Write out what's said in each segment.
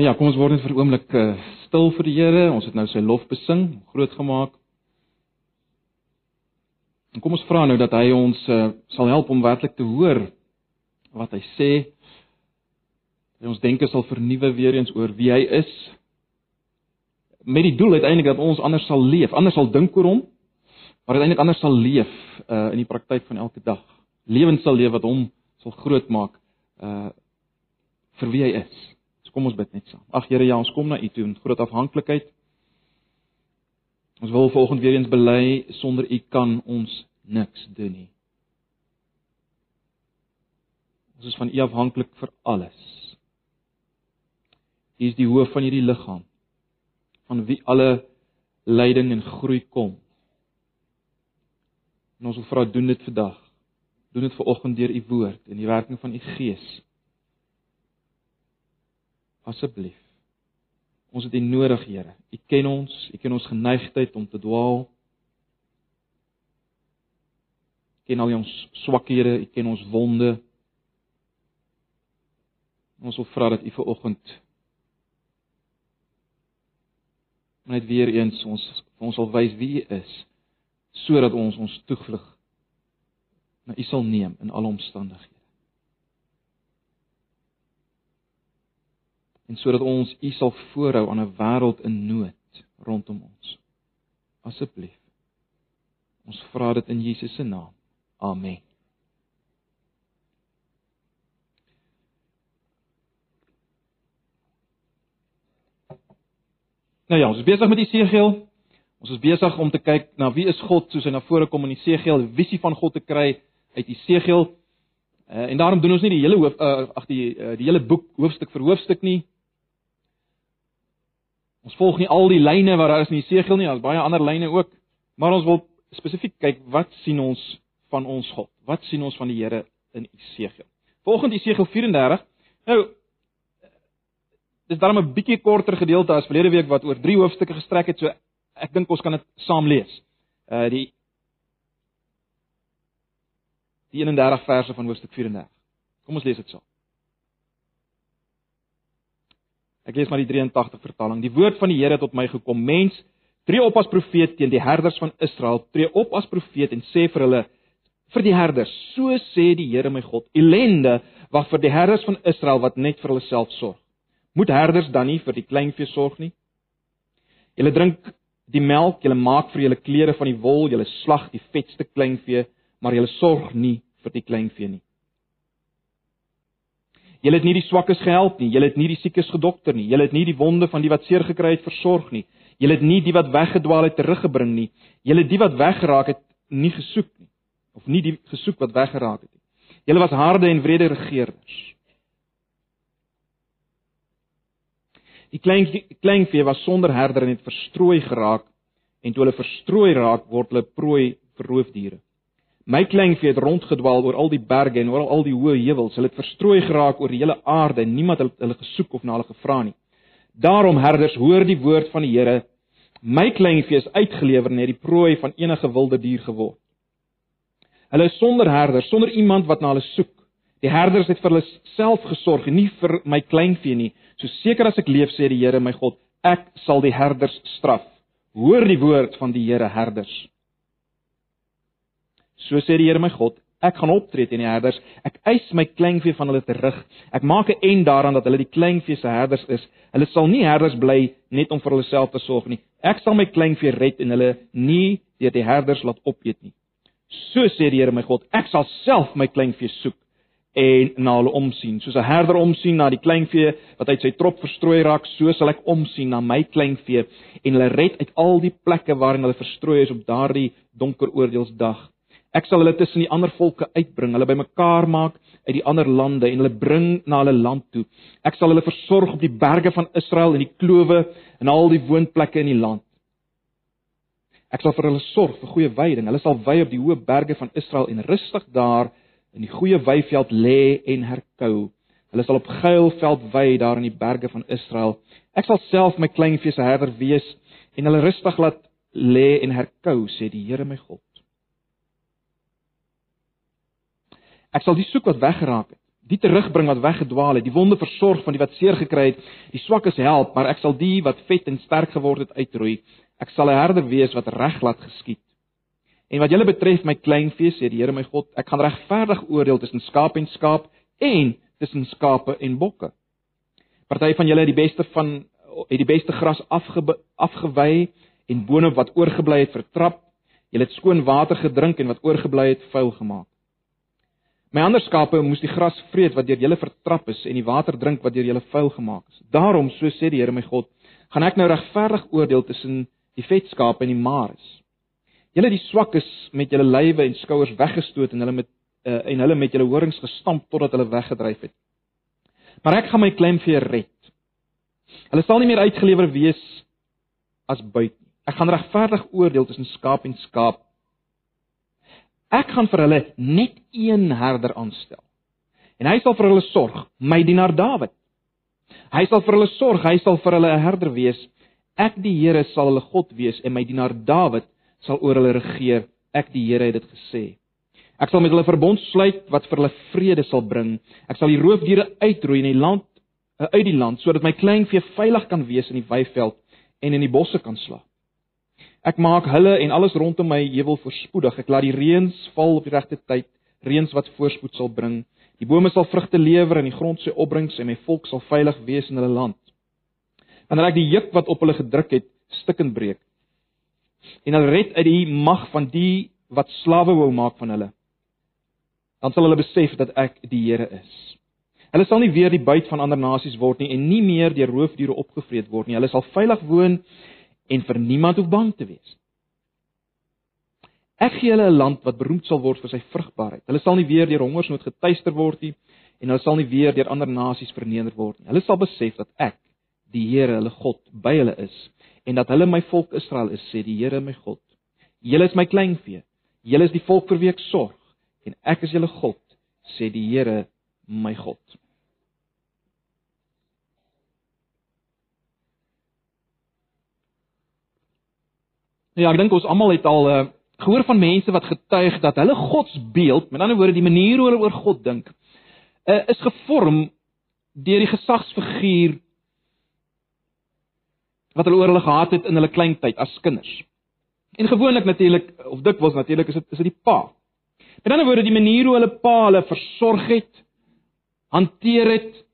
Nou ja, kom ons word net vir 'n oomblik uh, stil vir die Here. Ons het nou sy lof besing, groot gemaak. En kom ons vra nou dat hy ons uh, sal help om werklik te hoor wat hy sê. Dat ons denke sal vernuwe weer eens oor wie hy is. Met die doel uiteindelik dat ons anders sal leef, anders sal dink oor hom, maar uiteindelik anders sal leef uh, in die praktyk van elke dag. Lewens sal leef wat hom sal groot maak uh vir wie hy is. So kom ons bid net saam. Ag Here, ja, ons kom na U toe in groot afhanklikheid. Ons wil volgende weer eens bely sonder U kan ons niks doen nie. Ons is van U afhanklik vir alles. U is die hoof van hierdie liggaam van wie alle lyding en groei kom. En ons wil vra doen dit vandag. Doen dit vanoggend deur u woord en die werking van u gees. Asseblief. Ons het U nodig, Here. U ken ons, U ken ons geneigtheid om te dwaal. U ken al ons swakhede, U ken ons wonde. Ons wil vra dat U vir oggend net weer eens ons ons sal wys wie U is sodat ons ons toevlug na U sal neem in alle omstandighede. En sodat ons U sal voorhou aan 'n wêreld in nood rondom ons. Asseblief. Ons vra dit in Jesus se naam. Amen. Nou ja, ons is besig met Esegiel. Ons is besig om te kyk na wie is God soos hy na vore kom in Esegiel, 'n visie van God te kry uit Esegiel. Uh, en daarom doen ons nie die hele hoof uh, ag die uh, die hele boek hoofstuk vir hoofstuk nie. Ons volg nie al die lyne wat daar is in Jesegiel nie, daar's baie ander lyne ook, maar ons wil spesifiek kyk wat sien ons van ons God? Wat sien ons van die Here in Jesegiel? Volgens Jesegiel 34. Nou dis daarom 'n bietjie korter gedeelte as verlede week wat oor 3 hoofstukke gestrek het, so ek dink ons kan dit saam lees. Uh die die 31 verse van hoofstuk 34. Kom ons lees dit saam. Ek lees maar die 83 vertaling. Die woord van die Here het tot my gekom: Mens, tree op as profeet teen die herders van Israel. Tree op as profeet en sê vir hulle: vir die herders, so sê die Here my God, ellende wag vir die herders van Israel wat net vir hulle self sorg. Moet herders dan nie vir die kleinvee sorg nie? Julle drink die melk, julle maak vir julle klere van die wol, julle slag die vetste kleinvee, maar julle sorg nie vir die kleinvee nie. Julle het nie die swakkes gehelp nie. Julle het nie die siekes gedokter nie. Julle het nie die wonde van die wat seer gekry het versorg nie. Julle het nie die wat weggedwaal het teruggebring nie. Julle die wat weggeraak het nie gesoek nie of nie die gesoek wat weggeraak het nie. Julle was harde en wrede regerders. Die klein kleinvee was sonder herder en het verstrooi geraak en toe hulle verstrooi raak word hulle prooi vir roofdiere. My kleinvee het rondgedwaal oor al die berge en oor al die hoë heuwels. Hulle het verstrooi geraak oor die hele aarde en niemand het hulle gesoek of na hulle gevra nie. Daarom herders, hoor die woord van die Here. My kleinvee is uitgelewer en het die prooi van enige wilde dier geword. Hulle is sonder herders, sonder iemand wat na hulle soek. Die herders het vir hulle self gesorg en nie vir my kleinvee nie. So seker as ek leef, sê die Here my God, ek sal die herders straf. Hoor die woord van die Here herders. So sê die Here my God, ek gaan optree teen die herders. Ek eis my kleinvee van hulle terug. Ek maak 'n eind daaraan dat hulle die kleinvee se herders is. Hulle sal nie herders bly net om vir hulle self te sorg nie. Ek sal my kleinvee red en hulle nie deur die herders laat opeet nie. So sê die Here my God, ek sal self my kleinvee soek en na hulle omsien. Soos 'n herder omsien na die kleinvee wat uit sy trop verstrooi raak, so sal ek omsien na my kleinvee en hulle red uit al die plekke waarin hulle verstrooi is op daardie donker oordeelsdag. Ek sal hulle tussen die ander volke uitbring, hulle bymekaar maak uit die ander lande en hulle bring na hulle land toe. Ek sal hulle versorg op die berge van Israel en die klowe en al die woonplekke in die land. Ek sal vir hulle sorg vir goeie weiding. Hulle sal wei op die hoë berge van Israel en rustig daar in die goeie weiveld lê en herkou. Hulle sal op geilveld wei daar in die berge van Israel. Ek sal self my kleinvee se herder wees en hulle rustig laat lê en herkou, sê die Here my God. Ek sal die soek wat weggeraak het, die terugbring wat weggedwaal het, die wonde versorg van die wat seer gekry het, die swakkes help, maar ek sal die wat vet en sterk geword het uitroei. Ek sal 'n herder wees wat reg laat geskied. En wat julle betref my kleinvee sê die Here my God, ek gaan regverdig oordeel tussen skaap en skaap en tussen skape en bokke. Party van julle het die beste van het die beste gras afge, afgewy en boonop wat oorgebly het vertrap. Julle het skoon water gedrink en wat oorgebly het vuil gemaak. My ander skape moes die gras vreet wat deur julle vertrap is en die water drink wat deur julle vuil gemaak is. Daarom, so sê die Here my God, gaan ek nou regverdig oordeel tussen die vet skape en die mares. Julle die swakkes met julle lywe en skouers weggestoot en hulle met uh, en hulle met julle horings gestamp totdat hulle weggedryf het. Maar ek gaan my kleinvee red. Hulle sal nie meer uitgelewer wees as buit nie. Ek gaan regverdig oordeel tussen skaap en skaap Ek gaan vir hulle net een herder aanstel. En hy sal vir hulle sorg, my dienaar Dawid. Hy sal vir hulle sorg, hy sal vir hulle 'n herder wees. Ek die Here sal hulle God wees en my dienaar Dawid sal oor hulle regeer. Ek die Here het dit gesê. Ek sal met hulle verbond sluit wat vir hulle vrede sal bring. Ek sal die roofdiere uitroei in die land eh, uit die land sodat my kleinvee veilig kan wees in die weiveld en in die bosse kan slaap. Ek maak hulle en alles rondom my heuwel voorspoedig. Ek laat die reëns val op die regte tyd, reëns wat voorspoed sal bring. Die bome sal vrugte lewer en die grond sy opbrengs en my volk sal veilig wees in hulle land. Wanneer ek die juk wat op hulle gedruk het, stukkend breek. En hulle red uit die mag van die wat slawe wou maak van hulle. Dan sal hulle besef dat ek die Here is. Hulle sal nie weer die buit van ander nasies word nie en nie meer deur roofdiere opgevreet word nie. Hulle sal veilig woon en vir niemand hoef bang te wees. Ek gee hulle 'n land wat beroemd sal word vir sy vrugbaarheid. Hulle sal nie weer deur hongersnood getuister word nie en hulle sal nie weer deur ander nasies verneder word nie. Hulle sal besef dat ek, die Here, hulle God, by hulle is en dat hulle my volk Israel is, sê die Here my God. Julle is my kleinvee. Julle is die volk vir wie ek sorg en ek is julle God, sê die Here my God. Ja, ek dink ons almal het al uh, gehoor van mense wat getuig dat hulle godsbeeld, met ander woorde die manier hoe hulle oor God dink, uh, is gevorm deur die gesagsfiguur wat hulle oor hulle gehad het in hulle kleintyd as kinders. En gewoonlik natuurlik of dikwels natuurlik is dit is dit die pa. Met ander woorde die manier hoe hulle pa hulle versorg het, hanteer het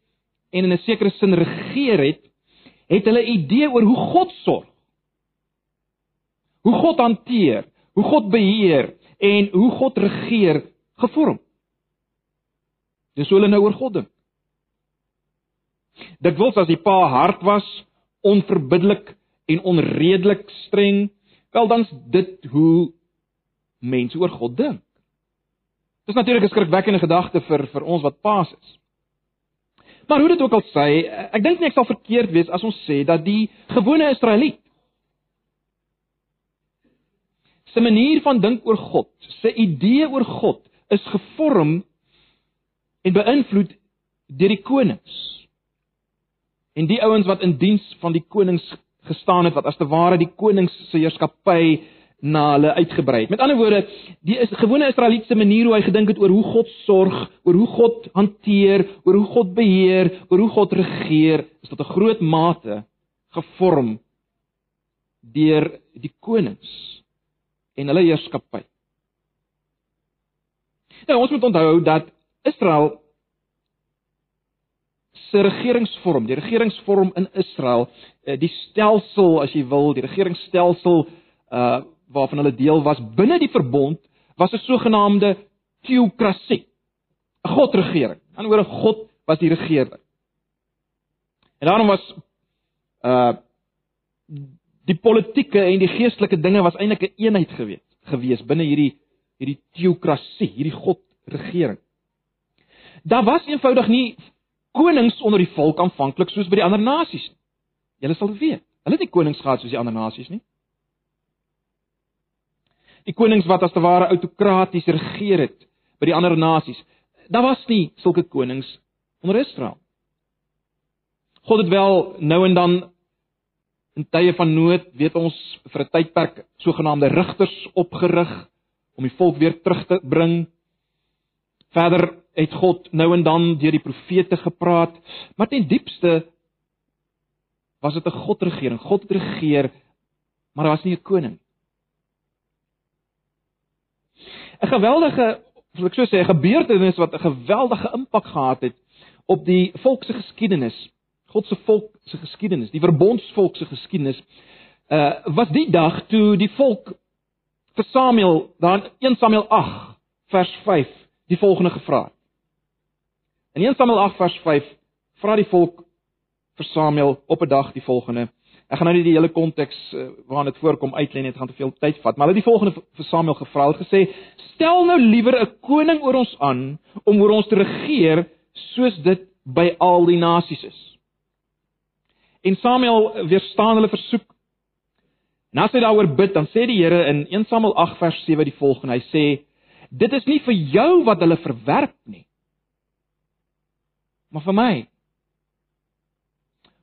en in 'n sekere sin regeer het, het hulle idee oor hoe God sorg hoe God hanteer, hoe God beheer en hoe God regeer gevorm. Dis hoe hulle nou oor God dink. Dit wil as die pa hard was, onverbiddelik en onredelik streng, wel dan's dit hoe mense oor God dink. Dis natuurlik 'n skrikwekkende gedagte vir vir ons wat paas is. Maar hoe dit ook al sê, ek dink nie ek sal verkeerd wees as ons sê dat die gewone Israeliet se manier van dink oor God, se idee oor God is gevorm en beïnvloed deur die konings. En die ouens wat in diens van die konings gestaan het wat as te ware die konings se heerskappy na hulle uitgebrei het. Met ander woorde, die is gewone Israelitiese manier hoe hy gedink het oor hoe God sorg, oor hoe God hanteer, oor hoe God beheer, oor hoe God regeer, is tot 'n groot mate gevorm deur die konings en hulle heerskappy. Nou ons moet onthou dat Israel se regeringsvorm, die regeringsvorm in Israel, eh, die stelsel as jy wil, die regeringsstelsel uh waarvan hulle deel was binne die verbond was 'n sogenaamde teokrasie. 'n Godregering. Aan oor 'n God was die regerder. En daarom was uh die politieke en die geestelike dinge was eintlik 'n een eenheid gewees gewees binne hierdie hierdie teokrasie, hierdie God regering. Daar was eenvoudig nie konings onder die volk aanvanklik soos by die ander nasies nie. Julle sal weet, hulle het nie konings gehad soos die ander nasies nie. Die konings wat as te ware autokraties regeer het by die ander nasies, daar was nie sulke konings onder Israel. God het wel nou en dan in tye van nood, weet ons, vir 'n tydperk sogenaamde rigters opgerig om die volk weer terug te bring. Verder het God nou en dan deur die profete gepraat, maar ten diepste was dit 'n Godregering. God het regeer, maar daar was nie 'n koning. 'n Geweldige, wil ek so sê, gebeurtenis wat 'n geweldige impak gehad het op die volk se geskiedenis. God se volk se geskiedenis, die verbondsvolk se geskiedenis, uh was die dag toe die volk vir Samuel, daar in 1 Samuel 8 vers 5, die volgende gevra het. In 1 Samuel 8 vers 5 vra die volk vir Samuel op 'n dag die volgende. Ek gaan nou nie die hele konteks uh, waarin dit voorkom uitlei net gaan te veel tyd vat, maar hulle het die volgende vir Samuel gevra het gesê: "Stel nou liewer 'n koning oor ons aan om oor ons te regeer soos dit by al die nasies is." En Samuel weerstaan hulle versoek. En as hy daaroor bid, dan sê die Here in 1 Samuel 8 vers 7 die volgende. Hy sê: "Dit is nie vir jou wat hulle verwerp nie, maar vir my.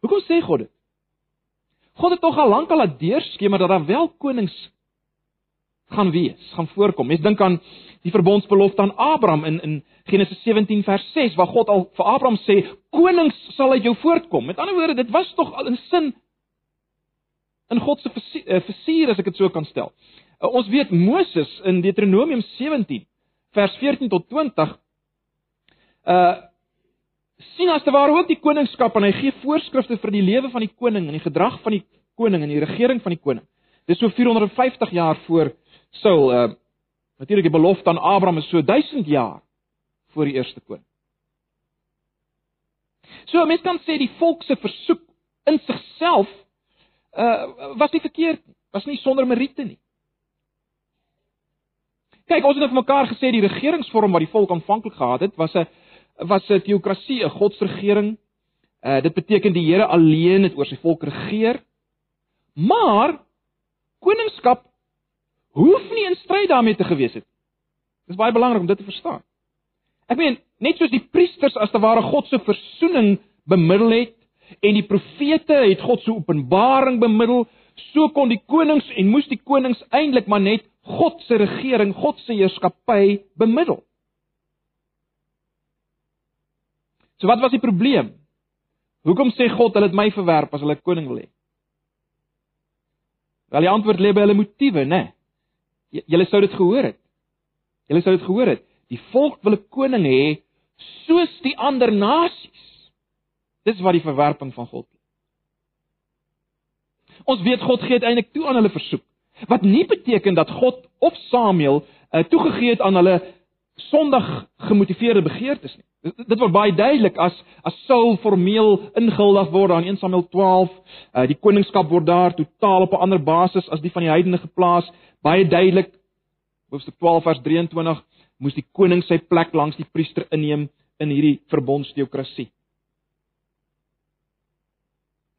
Hoekom sê God dit? God het tog al lank al laat deurskemer dat daar wel konings gaan wees, gaan voorkom. Mens dink aan die verbondsbelofte aan Abraham in in Genesis 17 vers 6 waar God al vir Abraham sê konings sal uit jou voortkom. Met ander woorde, dit was tog al in sin in God se versier eh, as ek dit so kan stel. Uh, ons weet Moses in Deuteronomium 17 vers 14 tot 20 uh sien as te ware ook die koningskap en hy gee voorskrifte vir die lewe van die koning en die gedrag van die koning en die regering van die koning. Dis so 450 jaar voor Saul. Uh natuurlik die belofte aan Abraham is so 1000 jaar voor die eerste koning. So mens kan sê die volk se versoek in sigself uh was nie verkeerd nie. Was nie sonder meriete nie. Kyk, ons het nou vir mekaar gesê die regeringsvorm wat die volk aanvanklik gehad het, was 'n was 'n teokrasie, 'n godsregering. Uh dit beteken die Here alleen het oor sy volk regeer. Maar koningskap hoef nie in stryd daarmee te gewees het. Dis baie belangrik om dit te verstaan. Ek meen, net soos die priesters as te ware God se verzoening bemiddel het en die profete het God se openbaring bemiddel, so kon die konings en moes die konings eintlik maar net God se regering, God se heerskappy bemiddel. So wat was die probleem? Hoekom sê God hulle het my verwerp as hulle koning wil hê? Wel die antwoord lê by hulle motiewe, né? Nee. Julle sou dit gehoor het. Julle sou dit gehoor het. Die volk wil 'n koning hê soos die ander nasies. Dis wat die verwerping van God is. Ons weet God gee uiteindelik toe aan hulle versoek. Wat nie beteken dat God of Samuel uh, toegegee het aan hulle sondig gemotiveerde begeertes nie. Dit word baie duidelik as as Saul formeel ingehuldig word aan 1 Samuel 12. Uh die koningskap word daar totaal op 'n ander basis as die van die heidene geplaas. Baie duidelik hoofstuk 12 vers 23 moes die koning sy plek langs die priester inneem in hierdie verbondsteokrasie.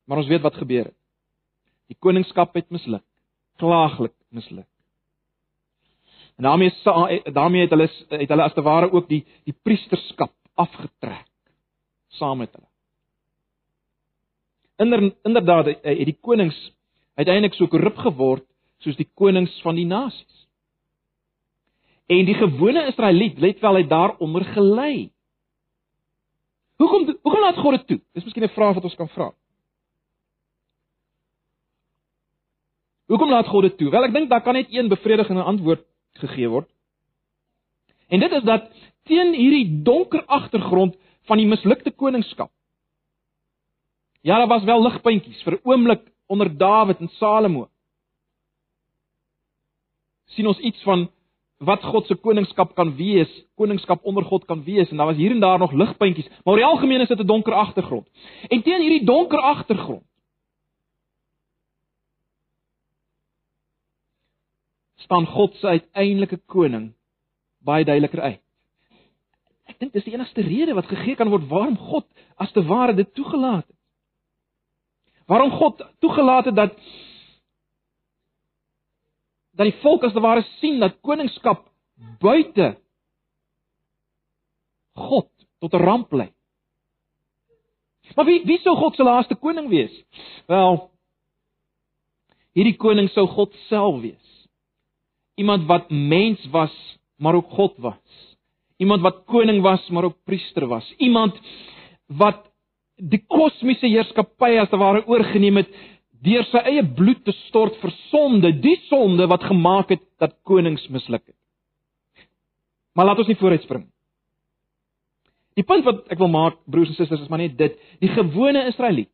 Maar ons weet wat gebeur het. Die koningskap het misluk. Klaaglik misluk. En daarmee daarmee het hulle het hulle as te ware ook die die priesterskap afgetrek saam met hulle. Inder, inderdaad het die konings uiteindelik so korrup geword soos die konings van die nasies. En die gewone Israeliet, let wel, het daaronder gelei. Hoekom hoekom laat God dit toe? Dis miskien 'n vraag wat ons kan vra. Hoekom laat God dit toe? Wel, ek dink daar kan net een bevredigende antwoord gegee word. En dit is dat teen hierdie donker agtergrond van die mislukte koningskap. Ja, daar was wel ligpuntjies vir 'n oomblik onder Dawid en Salomo. sien ons iets van wat God se koningskap kan wees, koningskap onder God kan wees en daar was hier en daar nog ligpuntjies, maar oor die algemeen is dit 'n donker agtergrond. En teen hierdie donker agtergrond staan God se uiteindelike koning baie duideliker uit. Ek dink dis die enigste rede wat gegee kan word waarom God as te ware dit toegelaat het. Waarom God toegelaat het dat dat die volk as te ware sien dat koningskap buite God tot 'n ramp lei. Maar wie wie sou God se laaste koning wees? Wel, hierdie koning sou God self wees. Iemand wat mens was, maar ook God was Iemand wat koning was, maar ook priester was. Iemand wat die kosmiese heerskappy as te ware oorgeneem het deur sy eie bloed te stort vir sonde, die sonde wat gemaak het dat konings misluk het. Maar laat ons nie vooruitspring. Die punt wat ek wil maak, broers en susters, is maar net dit: die gewone Israeliet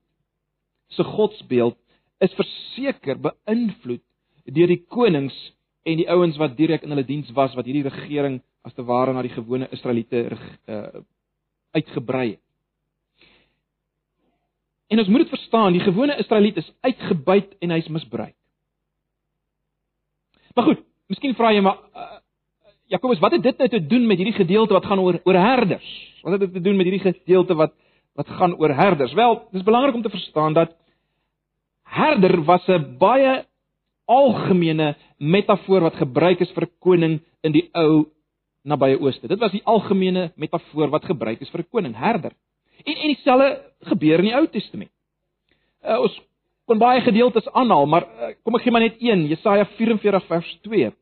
se godsbeeld is verseker beïnvloed deur die konings en die ouens wat direk in hulle diens was wat hierdie regering as te ware na die gewone Israeliete uh, uitgebrei het. En ons moet dit verstaan, die gewone Israeliet is uitgebuit en hy's misbruik. Maar goed, miskien vra jy maar uh, Jakobus, wat het dit nou te doen met hierdie gedeelte wat gaan oor oor herders? Wat het dit te doen met hierdie gedeelte wat wat gaan oor herders? Wel, dis belangrik om te verstaan dat herder was 'n baie algemene metafoor wat gebruik is vir 'n koning in die ou nabye ooste. Dit was die algemene metafoor wat gebruik is vir 'n koning, herder. En en dieselfde gebeur in die Ou Testament. Uh, ons kon baie gedeeltes aanhaal, maar uh, kom ek gee maar net een, Jesaja 44 vers 2.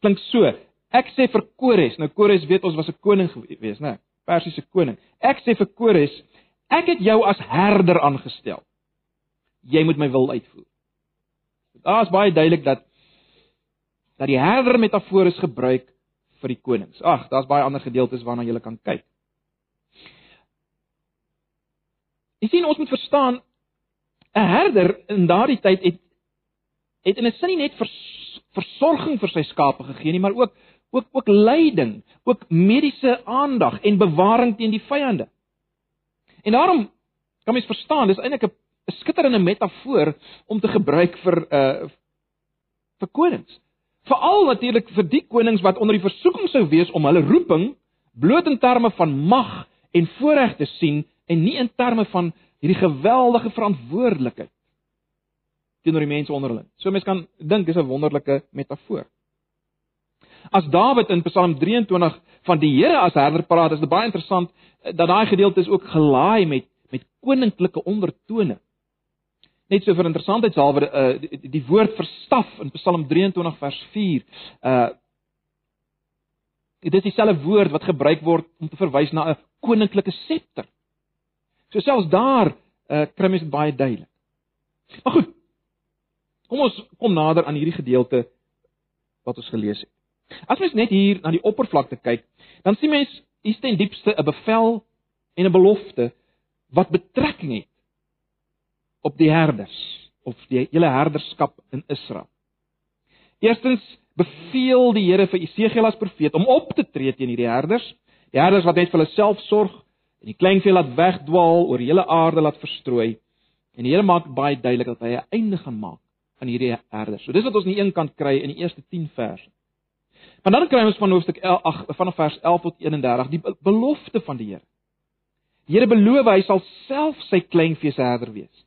Klink so: Ek sê vir Kores, nou Kores weet ons was 'n koning gewees, né? Persiese koning. Ek sê vir Kores, ek het jou as herder aangestel. Jy moet my wil uitvoer. Daar is baie duidelik dat dat die herder metafoor is gebruik vir die konings. Ag, daar's baie ander gedeeltes waarna jy kan kyk. Jy sien ons moet verstaan 'n herder in daardie tyd het het in 'n sin nie net vers, versorging vir sy skape gegee nie, maar ook ook ook leiding, ook mediese aandag en bewaring teen die vyande. En daarom kan mens verstaan, dis eintlik 'n 'n skitterende metafoor om te gebruik vir uh vir konings. Veral natuurlik vir die konings wat onder die versoeking sou wees om hulle roeping bloot in terme van mag en voorreg te sien en nie in terme van hierdie geweldige verantwoordelikheid teenoor die mense onder hulle. So mense kan dink dis 'n wonderlike metafoor. As Dawid in Psalm 23 van die Here as herder praat, is dit baie interessant eh, dat daai gedeelte is ook gelaai met met koninklike ondertone. Net so vir interessantheidshalwe uh, die, die woord verstaf in Psalm 23 vers 4 uh dit is dieselfde woord wat gebruik word om te verwys na 'n koninklike septer. So selfs daar uh, kry mens baie duidelik. Maar goed. Kom ons kom nader aan hierdie gedeelte wat ons gelees het. As mens net hier na die oppervlakte kyk, dan sien mens hier ten diepste 'n bevel en 'n belofte wat betrekking het op die herders of die hele herderskap in Israel. Eerstens beveel die Here vir Esegiel as profeet om op te tree teen hierdie herders, die herders wat net vir hulle self sorg en die kleinvee laat wegdwaal oor die hele aarde laat verstrooi. En die Here maak baie duidelik dat hy 'n einde gaan maak aan hierdie herders. So dis wat ons aan die een kant kry in die eerste 10 verse. Maar dan kry ons van hoofstuk 8 vanaf vers 11 tot 31 die belofte van die Here. Die Here beloof hy sal self sy kleinvee se herder wees.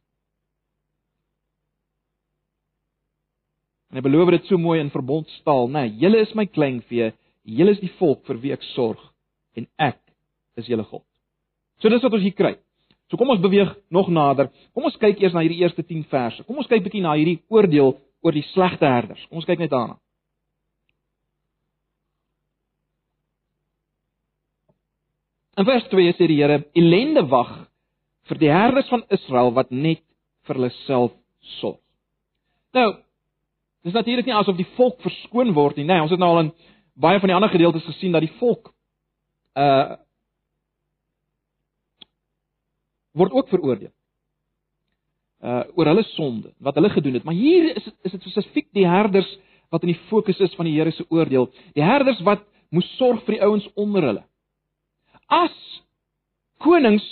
En hy beloof dit so mooi in verbondstaal, nê, nee, julle is my kleinvee, julle is die volk vir wie ek sorg en ek is julle God. So dis wat ons hier kry. So kom ons beweeg nog nader. Kom ons kyk eers na hierdie eerste 10 verse. Kom ons kyk bietjie na hierdie oordeel oor die slegte herders. Kom ons kyk net daarna. In vers 2 sê die Here: "Elende wag vir die herders van Israel wat net vir hulle self sorg." Nou, dis natuurlik nie asof die volk verskoon word nie. Nee, ons het nou al in baie van die ander gedeeltes gesien dat die volk uh word ook veroordeel. Uh oor hulle sonde, wat hulle gedoen het. Maar hier is is dit spesifiek die herders wat in die fokus is van die Here se oordeel. Die herders wat moes sorg vir die ouens onder hulle. As konings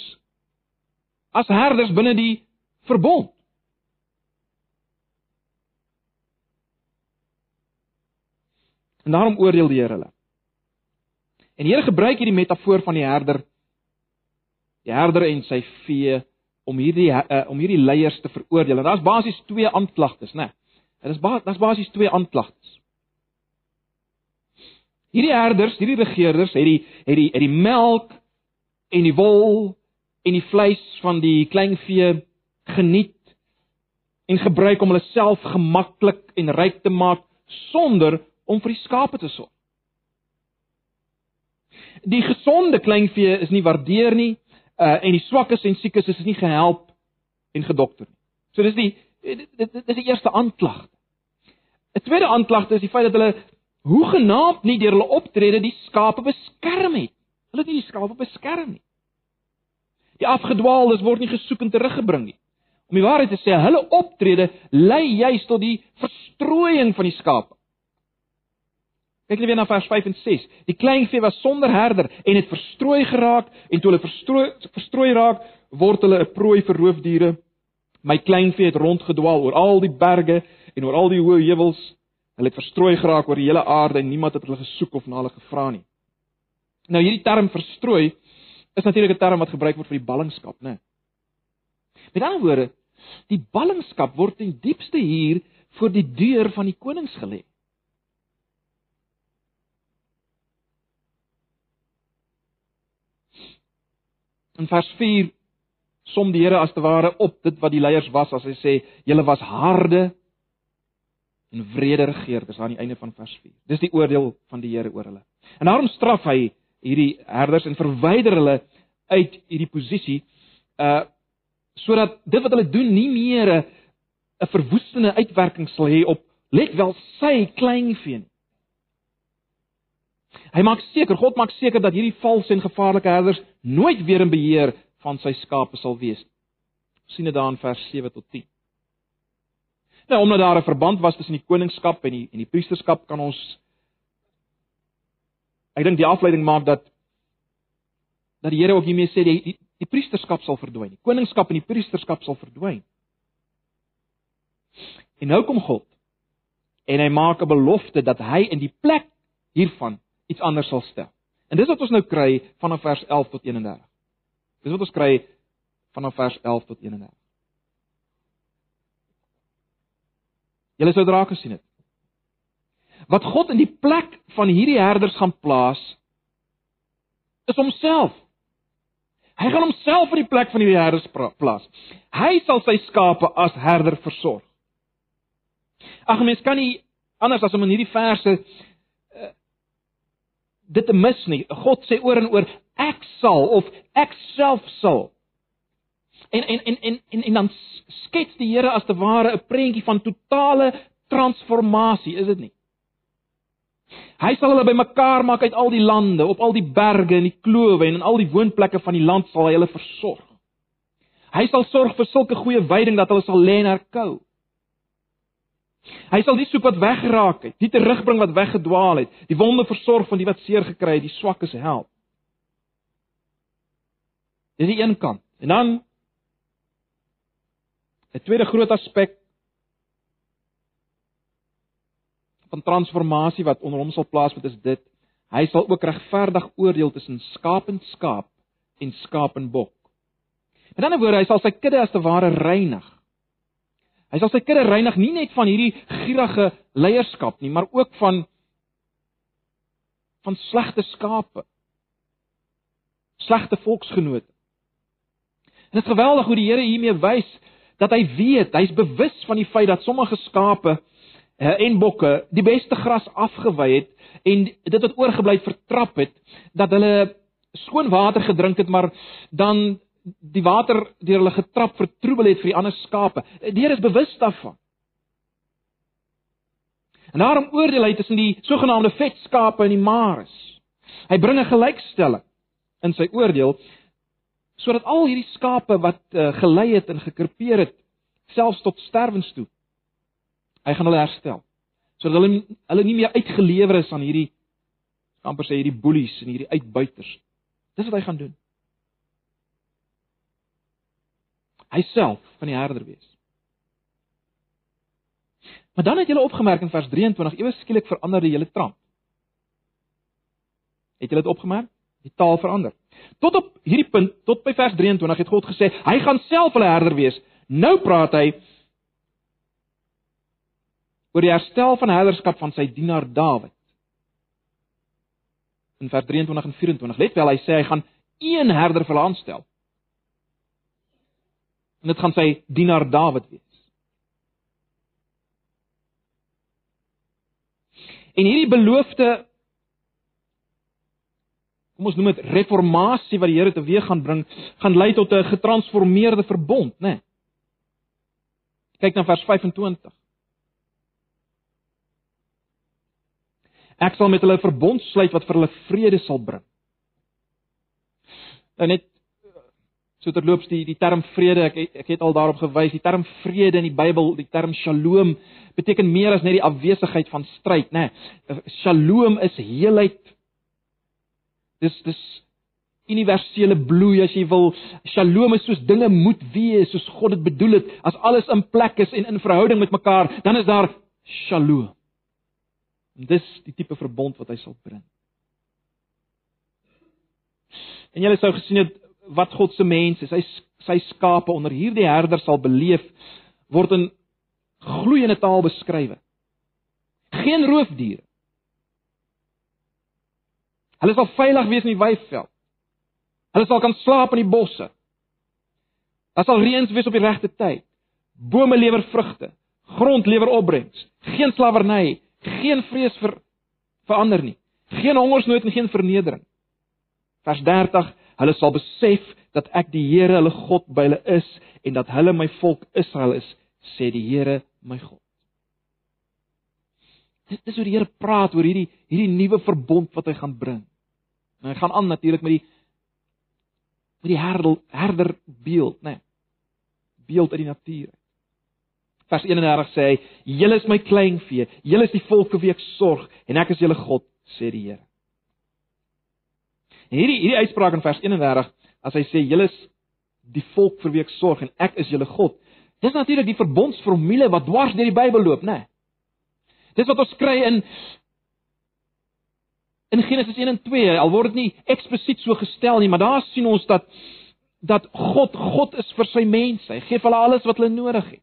as herders binne die verbond. En daarom oordeel die Here hulle. En die Here gebruik hierdie metafoor van die herder die herder en sy vee om hierdie uh, om hierdie leiers te veroordeel. En daar's basies twee aanklagtes, né? Nee. Dit is ba daar's basies twee aanklagtes. Hierdie herders, hierdie regerders het die het die het die melk en die wol en die vleis van die kleinvee geniet en gebruik om hulle self gemaklik en ryk te maak sonder om vir die skape te sorg. Die gesonde kleinvee is nie waardeer nie, uh en die swakkes en siekes is nie gehelp en gedokter nie. So dis die dit, dit, dit is die eerste aanklag. 'n Tweede aanklag is die feit dat hulle hoegenaamd nie deur hulle optrede die skape beskerm het. Hulle het nie die skape beskerm nie. Die afgedwaaldes word nie gesoek en teruggebring nie. Om die waarheid te sê, hulle optrede lei juis tot die verstrooiing van die skape. Kyk net weer na vers 5 en 6. Die kleinvee was sonder herder en het verstrooi geraak en toe hulle verstrooi verstrooi raak, word hulle 'n prooi vir roofdiere. My kleinvee het rondgedwaal oor al die berge en oor al die hoë heuwels. Hulle het verstrooi geraak oor die hele aarde en niemand het hulle gesoek of na hulle gevra nie. Nou hierdie term verstrooi is natuurlik 'n term wat gebruik word vir die ballingskap, né? Met ander woorde, die ballingskap word ten diepste hier voor die deur van die konings gelê. In vers 4 som die Here as te ware op dit wat die leiers was as hy sê julle was harde en wrede regeerders aan die einde van vers 4. Dis die oordeel van die Here oor hulle. En daarom straf hy hierdie herders en verwyder hulle uit hierdie posisie uh sodat dit wat hulle doen nie meer 'n verwoestende uitwerking sal hê op let wel sy kleinvee nie. Hy maak seker, God maak seker dat hierdie valse en gevaarlike herders nooit weer in beheer van sy skape sal wees. sien dit daar in vers 7 tot 10. Nou omdat daar 'n verband was tussen die koningskap en die en die priesterskap kan ons ek dink die afleiding maak dat dat die Here ook hiermee sê die, die die priesterskap sal verdwyn. Die koningskap en die priesterskap sal verdwyn. En nou kom God en hy maak 'n belofte dat hy in die plek hiervan iets anders sal stel. En dis wat ons nou kry vanaf vers 11 tot 31. Dis wat ons kry vanaf vers 11 tot 31. Julle sou draak gesien het. Wat God in die plek van hierdie herders gaan plaas is homself. Hy gaan homself in die plek van hierdie herders plaas. Hy sal sy skape as herder versorg. Ag mens kan nie anders as om in hierdie verse dit te mis nie. God sê oor en oor ek sal of ek self sal. En en en en en, en dan skets die Here as te ware 'n prentjie van totale transformasie, is dit nie? Hy sal hulle bymekaar maak uit al die lande, op al die berge en die klowe en in al die woonplekke van die land sal hy hulle versorg. Hy sal sorg vir sulke goeie veiding dat hulle sal lê en herkou. Hy sal die soek wat weggeraak het, die terugbring wat weggedwaal het, die wonde versorg van die wat seer gekry het, die swakkes help. Dis die een kant. En dan 'n tweede groot aspek van transformasie wat onder hom sal plaasvind is dit. Hy sal ook regverdig oordeel tussen skaap en skaap en skaap en bok. Met ander woorde, hy sal sy kudde as te ware reinig. Hy sal sy kudde reinig nie net van hierdie gierige leierskap nie, maar ook van van slegte skape. Slegte volksgenote. En dit is geweldig hoe die Here hiermee wys dat hy weet, hy's bewus van die feit dat sommige skape en bokke die beste gras afgewy het en dit wat oorgebly vertrap het dat hulle skoon water gedrink het maar dan die water deur hulle getrap vertroebel het vir die ander skape. Die Here is bewus daarvan. En daarom oordeel hy tussen die sogenaamde vetskape en die mares. Hy bring 'n gelykstelling in sy oordeel sodat al hierdie skape wat uh, gelei het en gekrepeer het selfs tot sterwens toe Hy gaan hulle herstel. Sodat hulle hulle nie meer uitgelewer is aan hierdie amper sê hierdie boelies en hierdie uitbuiters. Dis wat hy gaan doen. Hy self van die herder wees. Maar dan het julle opgemerk in vers 23 ewe skielik verander die hele trant. Het julle dit opgemerk? Die taal verander. Tot op hierdie punt, tot by vers 23 het God gesê, hy gaan self hulle herder wees. Nou praat hy oor die herstel van herderskap van sy dienaar Dawid. In vers 23 en 24 let wel hy sê hy gaan een herder vir aanstel. En dit gaan sy dienaar Dawid wees. En hierdie beloofde kom ons noem dit reformatie wat die Here teweeg gaan bring, gaan lei tot 'n getransformeerde verbond, né? Nee. Kyk na vers 25. Ek sal met hulle verbond sluit wat vir hulle vrede sal bring. Nou net so terloops die die term vrede, ek ek het al daarop gewys, die term vrede in die Bybel, die term shalom beteken meer as net die afwesigheid van stryd, né? Nee, shalom is heelheid. Dis dis universele bloei as jy wil. Shalom is soos dinge moet wees, soos God dit bedoel het. As alles in plek is en in verhouding met mekaar, dan is daar shalom. En dis die tipe verbond wat hy sal bring. En julle sou gesien het wat God se mense, sy sy skape onder hierdie herder sal beleef word in gloeiende taal beskryf. Geen roofdiere. Hulle sal veilig wees in die weiveld. Hulle sal kan slaap in die bosse. Daar sal reëns wees op die regte tyd. Bome lewer vrugte, grond lewer opbrengs. Geen slawerny, geen vrees vir verander nie. Geen hongersnood en geen vernedering. Vers 30: Hulle sal besef dat ek die Here hulle God by hulle is en dat hulle my volk Israel is, sê die Here my God. Dit is hoe die Here praat oor hierdie hierdie nuwe verbond wat hy gaan bring. En hy gaan aan natuurlik met die met die herder herder beeld, né? Nee, beeld uit die natuur. Vers 31 sê hy: "Julle is my kleinvee, julle is die volke wie ek sorg en ek is julle God," sê die Here. Hierdie hierdie uitspraak in vers 31, as hy sê julle is die volk vir wie ek sorg en ek is julle God, dis natuurlik die verbondsformule wat dwars deur die Bybel loop, né? Nee. Dis wat ons kry in in Genesis 1 en 2, al word dit nie eksplisiet so gestel nie, maar daar sien ons dat dat God God is vir sy mense. Hy gee vir hulle alles wat hulle nodig het.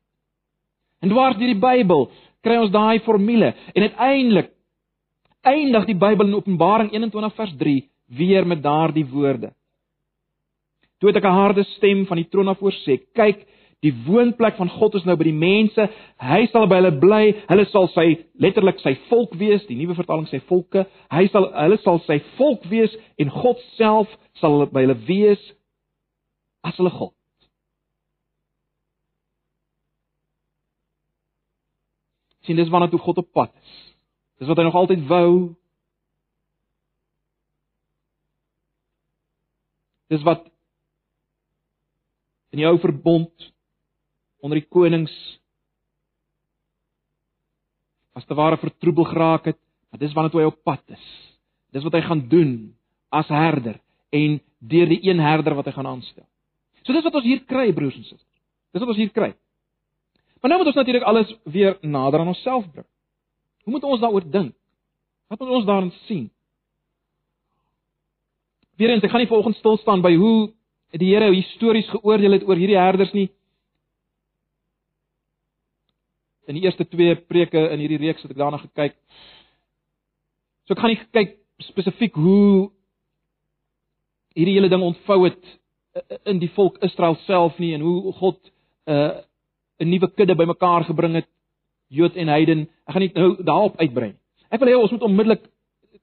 En dwars deur die Bybel kry ons daai formule en uiteindelik eindig die Bybel in Openbaring 21 vers 3 weer met daardie woorde. Toe het ek 'n harde stem van die troon af hoor sê: "Kyk, Die woonplek van God is nou by die mense. Hy sal by hulle bly. Hulle sal sy letterlik sy volk wees, die nuwe vertaling sê volke. Hy sal hulle sal sy volk wees en God self sal by hulle wees as hulle God. sien dis waarna toe God op pad is. Dis wat hy nog altyd wou. Dis wat in die ou verbond onder die konings as te ware vertroebel geraak het, maar dis wanneer hy op pad is. Dis wat hy gaan doen as herder en deur die een herder wat hy gaan aanstel. So dis wat ons hier kry broers en susters. Dis wat ons hier kry. Maar nou moet ons natuurlik alles weer nader aan onsself bring. Hoe moet ons daaroor dink? Wat moet ons daarin sien? Weerens, ek gaan nie vanoggend stil staan by hoe die Here histories geoordeel het oor hierdie herders nie in die eerste twee preke in hierdie reeks het ek daarna gekyk. So ek gaan nie kyk spesifiek hoe hierdie hele ding ontvou het eh, in die volk Israel self nie en hoe God 'n uh, 'n nuwe kudde bymekaar gebring het Jood en heiden. Ek gaan nie nou daarop uitbrei. Ek wil hê ons moet onmiddellik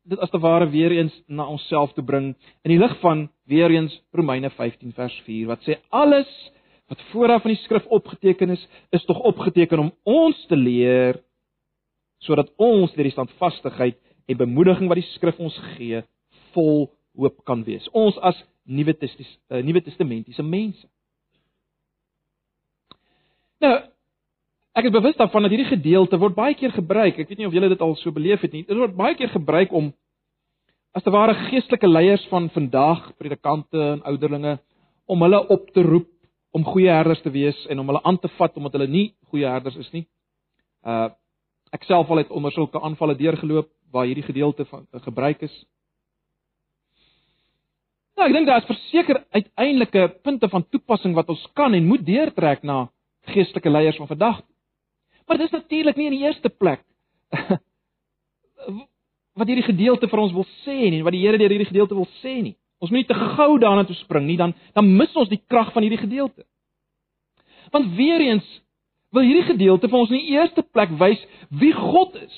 dit as te ware weer eens na onsself toe bring in die lig van weer eens Romeine 15 vers 4 wat sê alles wat vooraf in die skrif opgeteken is, is tog opgeteken om ons te leer sodat ons deur die standvastigheid en bemoediging wat die skrif ons gee, vol hoop kan wees. Ons as Nuwe Testis, uh, Nuwe Testamentiese mense. Nou, ek is bewus daarvan dat hierdie gedeelte word baie keer gebruik. Ek weet nie of julle dit al so beleef het nie. Dit word baie keer gebruik om as te ware geestelike leiers van vandag, predikante en ouderlinge om hulle op te roep om goeie herders te wees en om hulle aan te vat omdat hulle nie goeie herders is nie. Uh ek self al het onder sulke aanvalle deurgeloop waar hierdie gedeelte van uh, gebruik is. Nou, ek dink daar is verseker uiteindelike punte van toepassing wat ons kan en moet deurtrek na geestelike leiers van vandag. Maar dit is natuurlik nie in die eerste plek wat hierdie gedeelte vir ons wil sê nie, wat die Here deur hierdie gedeelte wil sê nie. Ons moet nie te gou daarna toe spring nie, dan dan mis ons die krag van hierdie gedeelte. Want weer eens wil hierdie gedeelte vir ons in die eerste plek wys wie God is.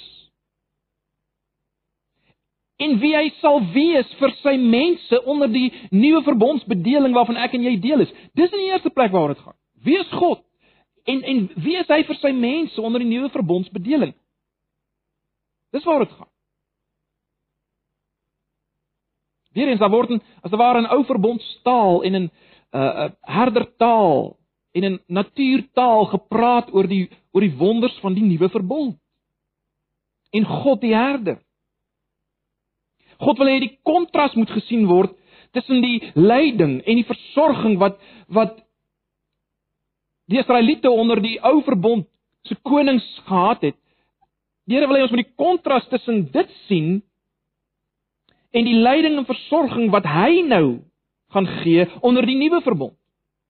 en wie hy sal wees vir sy mense onder die nuwe verbondsbedeling waarvan ek en jy deel is. Dis in die eerste plek waaroor dit gaan. Wie is God? En en wie is hy vir sy mense onder die nuwe verbondsbedeling? Dis waaroor dit gaan. Weerens daar word as daar ware 'n ou verbondstaal en 'n uh, uh, herdertaal en 'n natuurtaal gepraat oor die oor die wonders van die nuwe verbond. En God die herder. God wil hê die kontras moet gesien word tussen die lyding en die versorging wat wat die Israeliete onder die ou verbond se konings gehad het. Die Here wil hê ons moet die kontras tussen dit sien en die lyding en versorging wat hy nou gaan gee onder die nuwe verbond.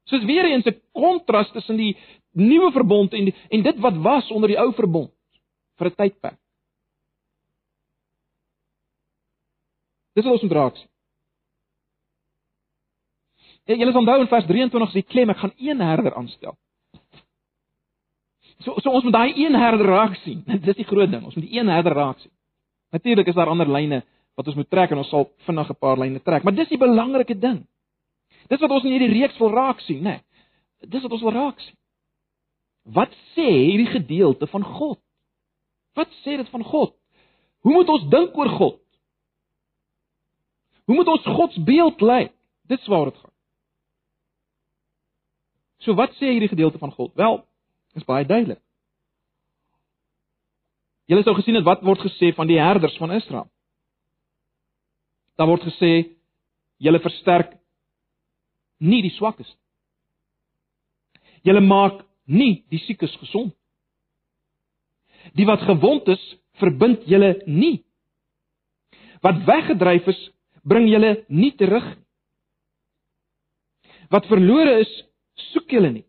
Soos weer eens 'n kontras tussen die nuwe verbond en die, en dit wat was onder die ou verbond vir 'n tydperk. Dis wat ons moet raak sien. Julle sal onthou in vers 23 sê klem ek gaan een herder aanstel. So so ons moet daai een herder raak sien. Dis die groot ding. Ons moet die een herder raak sien. Natuurlik is daar ander lyne wat ons moet trek en ons sal vinnig 'n paar lyne trek, maar dis die belangrike ding. Dis wat ons in hierdie reeks wil raak sien, né? Nee, dis wat ons wil raak sien. Wat sê hierdie gedeelte van God? Wat sê dit van God? Hoe moet ons dink oor God? Hoe moet ons God se beeld lyk? Dis waar dit gaan. So wat sê hierdie gedeelte van God? Wel, is baie duidelik. Julle sou gesien het wat word gesê van die herders van Israel. Daar word gesê julle versterk nie die swakkes. Julle maak nie die siekes gesond. Die wat gewond is, verbind julle nie. Wat weggedryf is, bring julle nie terug nie. Wat verlore is, soek julle nie.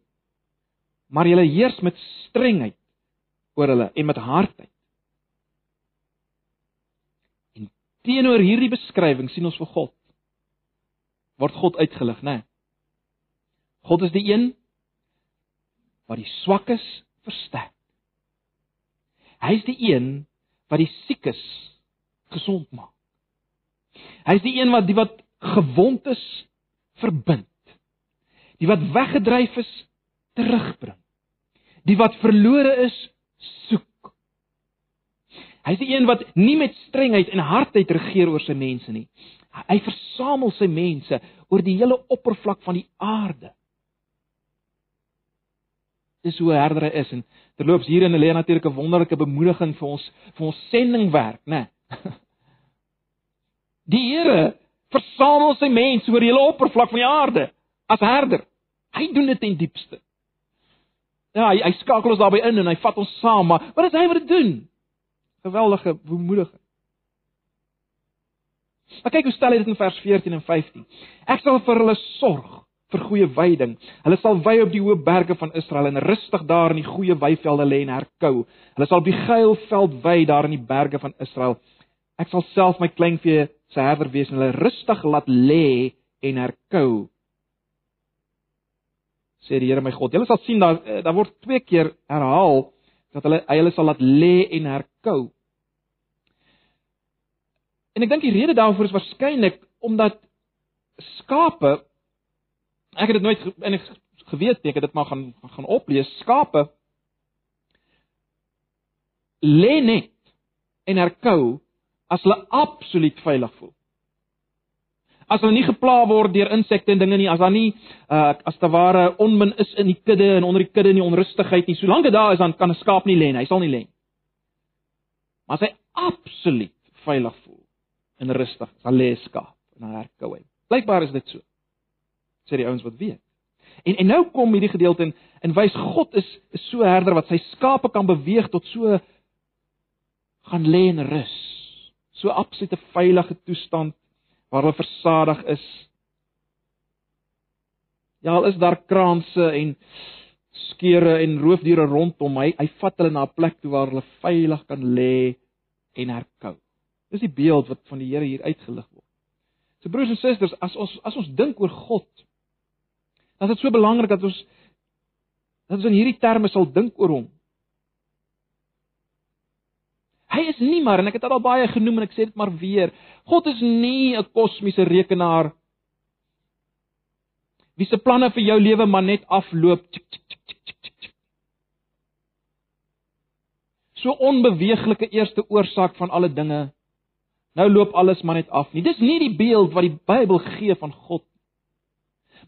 Maar julle heers met strengheid oor hulle en met hardheid. Teenoor hierdie beskrywing sien ons vir God word God uitgelig, né? Nee. God is die een wat die swakkes versterk. Hy is die een wat die siekes gesond maak. Hy is die een wat die wat gewond is verbind. Die wat weggedryf is terugbring. Die wat verlore is soek. Hy is die een wat nie met strengheid en hardheid regeer oor sy mense nie. Hy versamel sy mense oor die hele oppervlak van die aarde. Dis hoe herder hy is en terloops hier in Helena natuurlik 'n wonderlike bemoediging vir ons vir ons sendingwerk, né? Die Here versamel sy mense oor die hele oppervlak van die aarde as herder. Hy doen dit ten diepste. Ja, hy, hy skakel ons daarbey in en hy vat ons saam, maar wat is hy wat dit doen? Geweldige bemoediging. Maar kyk hoe stel hy dit in vers 14 en 15. Ek sal vir hulle sorg vir goeie veiding. Hulle sal wei op die hoë berge van Israel en rustig daar in die goeie weivelde lê en herkou. Hulle sal op die geilveld wei daar in die berge van Israel. Ek sal self my kleinvee se herder wees en hulle rustig laat lê en herkou. Sê die Here my God. Julle sal sien daar eh, daar word twee keer herhaal dat hulle hulle sal laat lê en herkou. En ek dink die rede daarvoor is waarskynlik omdat skape ek het dit nooit en ek geweet ek het dit maar gaan gaan oplees skape lê net en herkou as hulle absoluut veilig voel. As hulle nie gepla word deur insekte en dinge nie, as daar nie uh, as te ware onmin is in die kudde en onder die kudde nie onrustigheid nie. Solank dit daar is dan kan 'n skaap nie lê nie. Hy sal nie lê nie. Maar as hy absoluut veilig voel en rustig, sal lê skaap en dan herkou hy. Blykbaar is dit so. Sê die ouens wat weet. En en nou kom hierdie gedeelte in en wys God is is so herder wat sy skape kan beweeg tot so gaan lê en rus. So absolute veilige toestand waar hulle versadig is. Ja, al is daar kraanse en skeure en roofdiere rondom my, hy vat hulle na 'n plek toe waar hulle veilig kan lê en herkou. Dis die beeld wat van die Here hier uitgelig word. So broers en susters, as ons as ons dink oor God, dan is dit so belangrik dat ons dat ons in hierdie terme sal dink oor hom. Hy is nie maar en ek het dit al baie genoem en ek sê dit maar weer. God is nie 'n kosmiese rekenaar wie se planne vir jou lewe maar net afloop. So onbeweeglike eerste oorsaak van alle dinge. Nou loop alles maar net af nie. Dis nie die beeld wat die Bybel gee van God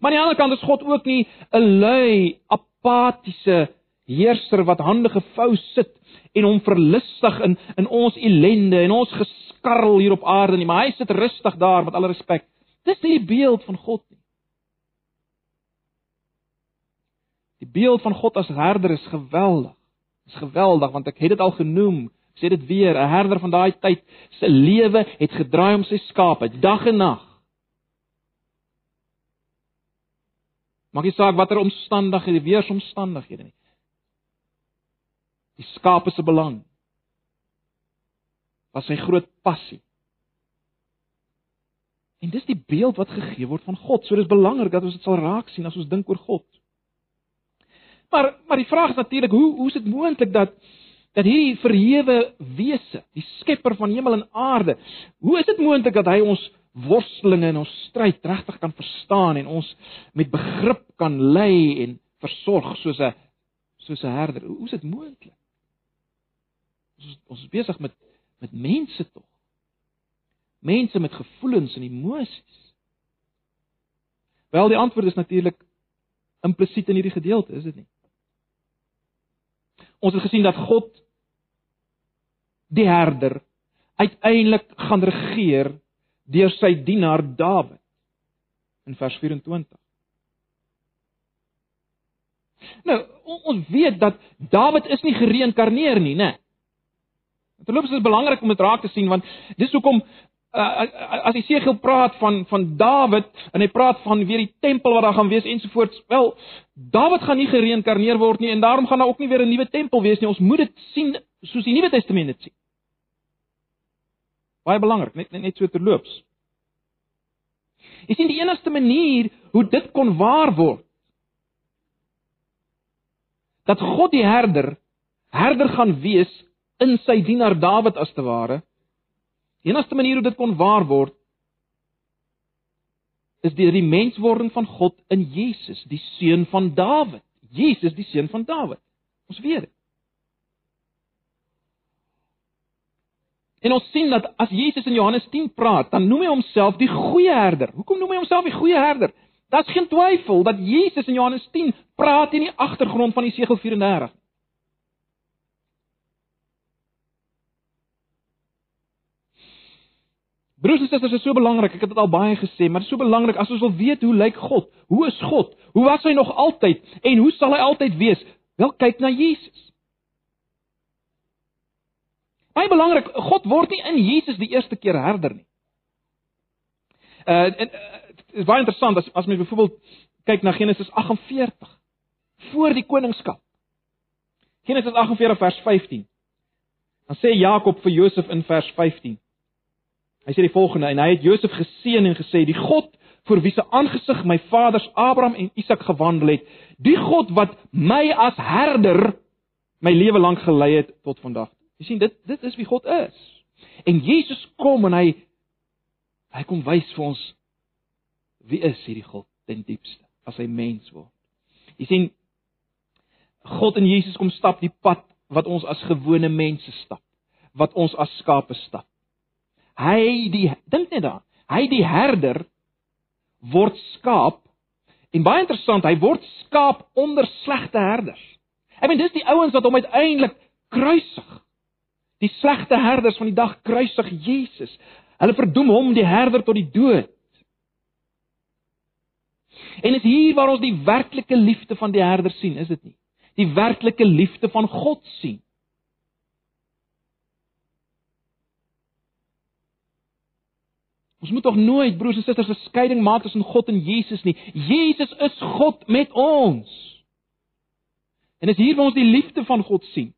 Maar aan die ander kant is God ook nie 'n lui, apatiese heerser wat hande gevou sit en hom verlustig in in ons ellende en ons geskarrel hier op aarde nie, maar hy sit rustig daar met alle respek. Dis nie die beeld van God nie. Die beeld van God as herder is geweldig. Is geweldig want ek het dit al genoem. Ek sê dit weer, 'n herder van daai tyd se lewe het gedraai om sy skape dag en nag. Maak nie saak watter omstandighede, weeromstandighede nie. Die skape se belang was sy groot passie. En dis die beeld wat gegee word van God. So dis belangrik dat ons dit sal raak sien as ons dink oor God. Maar maar die vraag is natuurlik hoe hoe is dit moontlik dat dat hierdie verhewe wese, die skepper van hemel en aarde, hoe is dit moontlik dat hy ons worstelinge en ons stryd regtig kan verstaan en ons met begrip kan lei en versorg soos 'n soos 'n herder. Hoe is dit moontlik? Ons ons is besig met met mense tog. Mense met gevoelens en emosies. Wel die antwoord is natuurlik implisiet in hierdie gedeelte, is dit nie? Ons het gesien dat God die herder uiteindelik gaan regeer deur sy dienaar Dawid in vers 24. Nou, ons weet dat Dawid is nie gereïnkarneer nie, né? Terloops is dit belangrik om dit raak te sien want dis hoekom uh, as Jesegiel praat van van Dawid en hy praat van weer die tempel wat daar gaan wees ensovoorts, wel Dawid gaan nie gereïnkarneer word nie en daarom gaan daar ook nie weer 'n nuwe tempel wees nie. Ons moet dit sien soos die Nuwe Testament dit sien. Baie belangrik, net net, net so terloops. Jy sien die enigste manier hoe dit kon waar word dat God die herder herder gaan wees in sy dienaar Dawid as te ware. Die enigste manier hoe dit kon waar word is deur die menswording van God in Jesus, die seun van Dawid. Jesus, die seun van Dawid. Ons weet dit. En ons sien dat as Jesus in Johannes 10 praat, dan noem hy homself die goeie herder. Hoekom noem hy homself die goeie herder? Daar's geen twyfel dat Jesus in Johannes 10 praat in die agtergrond van die segel 34. Broers en susters, dit is so belangrik. Ek het dit al baie gesê, maar dit is so belangrik as ons wil weet hoe lyk God? Hoe is God? Hoe was hy nog altyd en hoe sal hy altyd wees? Wel kyk na Jesus. Baie belangrik, God word nie in Jesus die eerste keer herder nie. Uh en uh, is baie interessant as as mens byvoorbeeld kyk na Genesis 48 voor die koningskap. Genesis 48 vers 15. Dan sê Jakob vir Josef in vers 15. Hy sê die volgende en hy het Josef geseën en gesê die God vir wie se aangesig my vaders Abraham en Isak gewandel het, die God wat my as herder my lewe lank gelei het tot vandag. Jy sien dit dit is wie God is. En Jesus kom en hy hy kom wys vir ons wie is hierdie God ten diepste as hy mens word. Jy sien God en Jesus kom stap die pad wat ons as gewone mense stap, wat ons as skape stap. Hy die dink net daaraan, hy die herder word skaap en baie interessant, hy word skaap onder slegte herders. Ek meen dis die ouens wat hom uiteindelik kruisig. Die slegte herders van die dag kruisig Jesus. Hulle verdoem hom die herder tot die dood. En is hier waar ons die werklike liefde van die herder sien, is dit nie? Die werklike liefde van God sien. Ons moet tog nooit broers en susters 'n skeiding maak tussen God en Jesus nie. Jesus is God met ons. En is hier waar ons die liefde van God sien.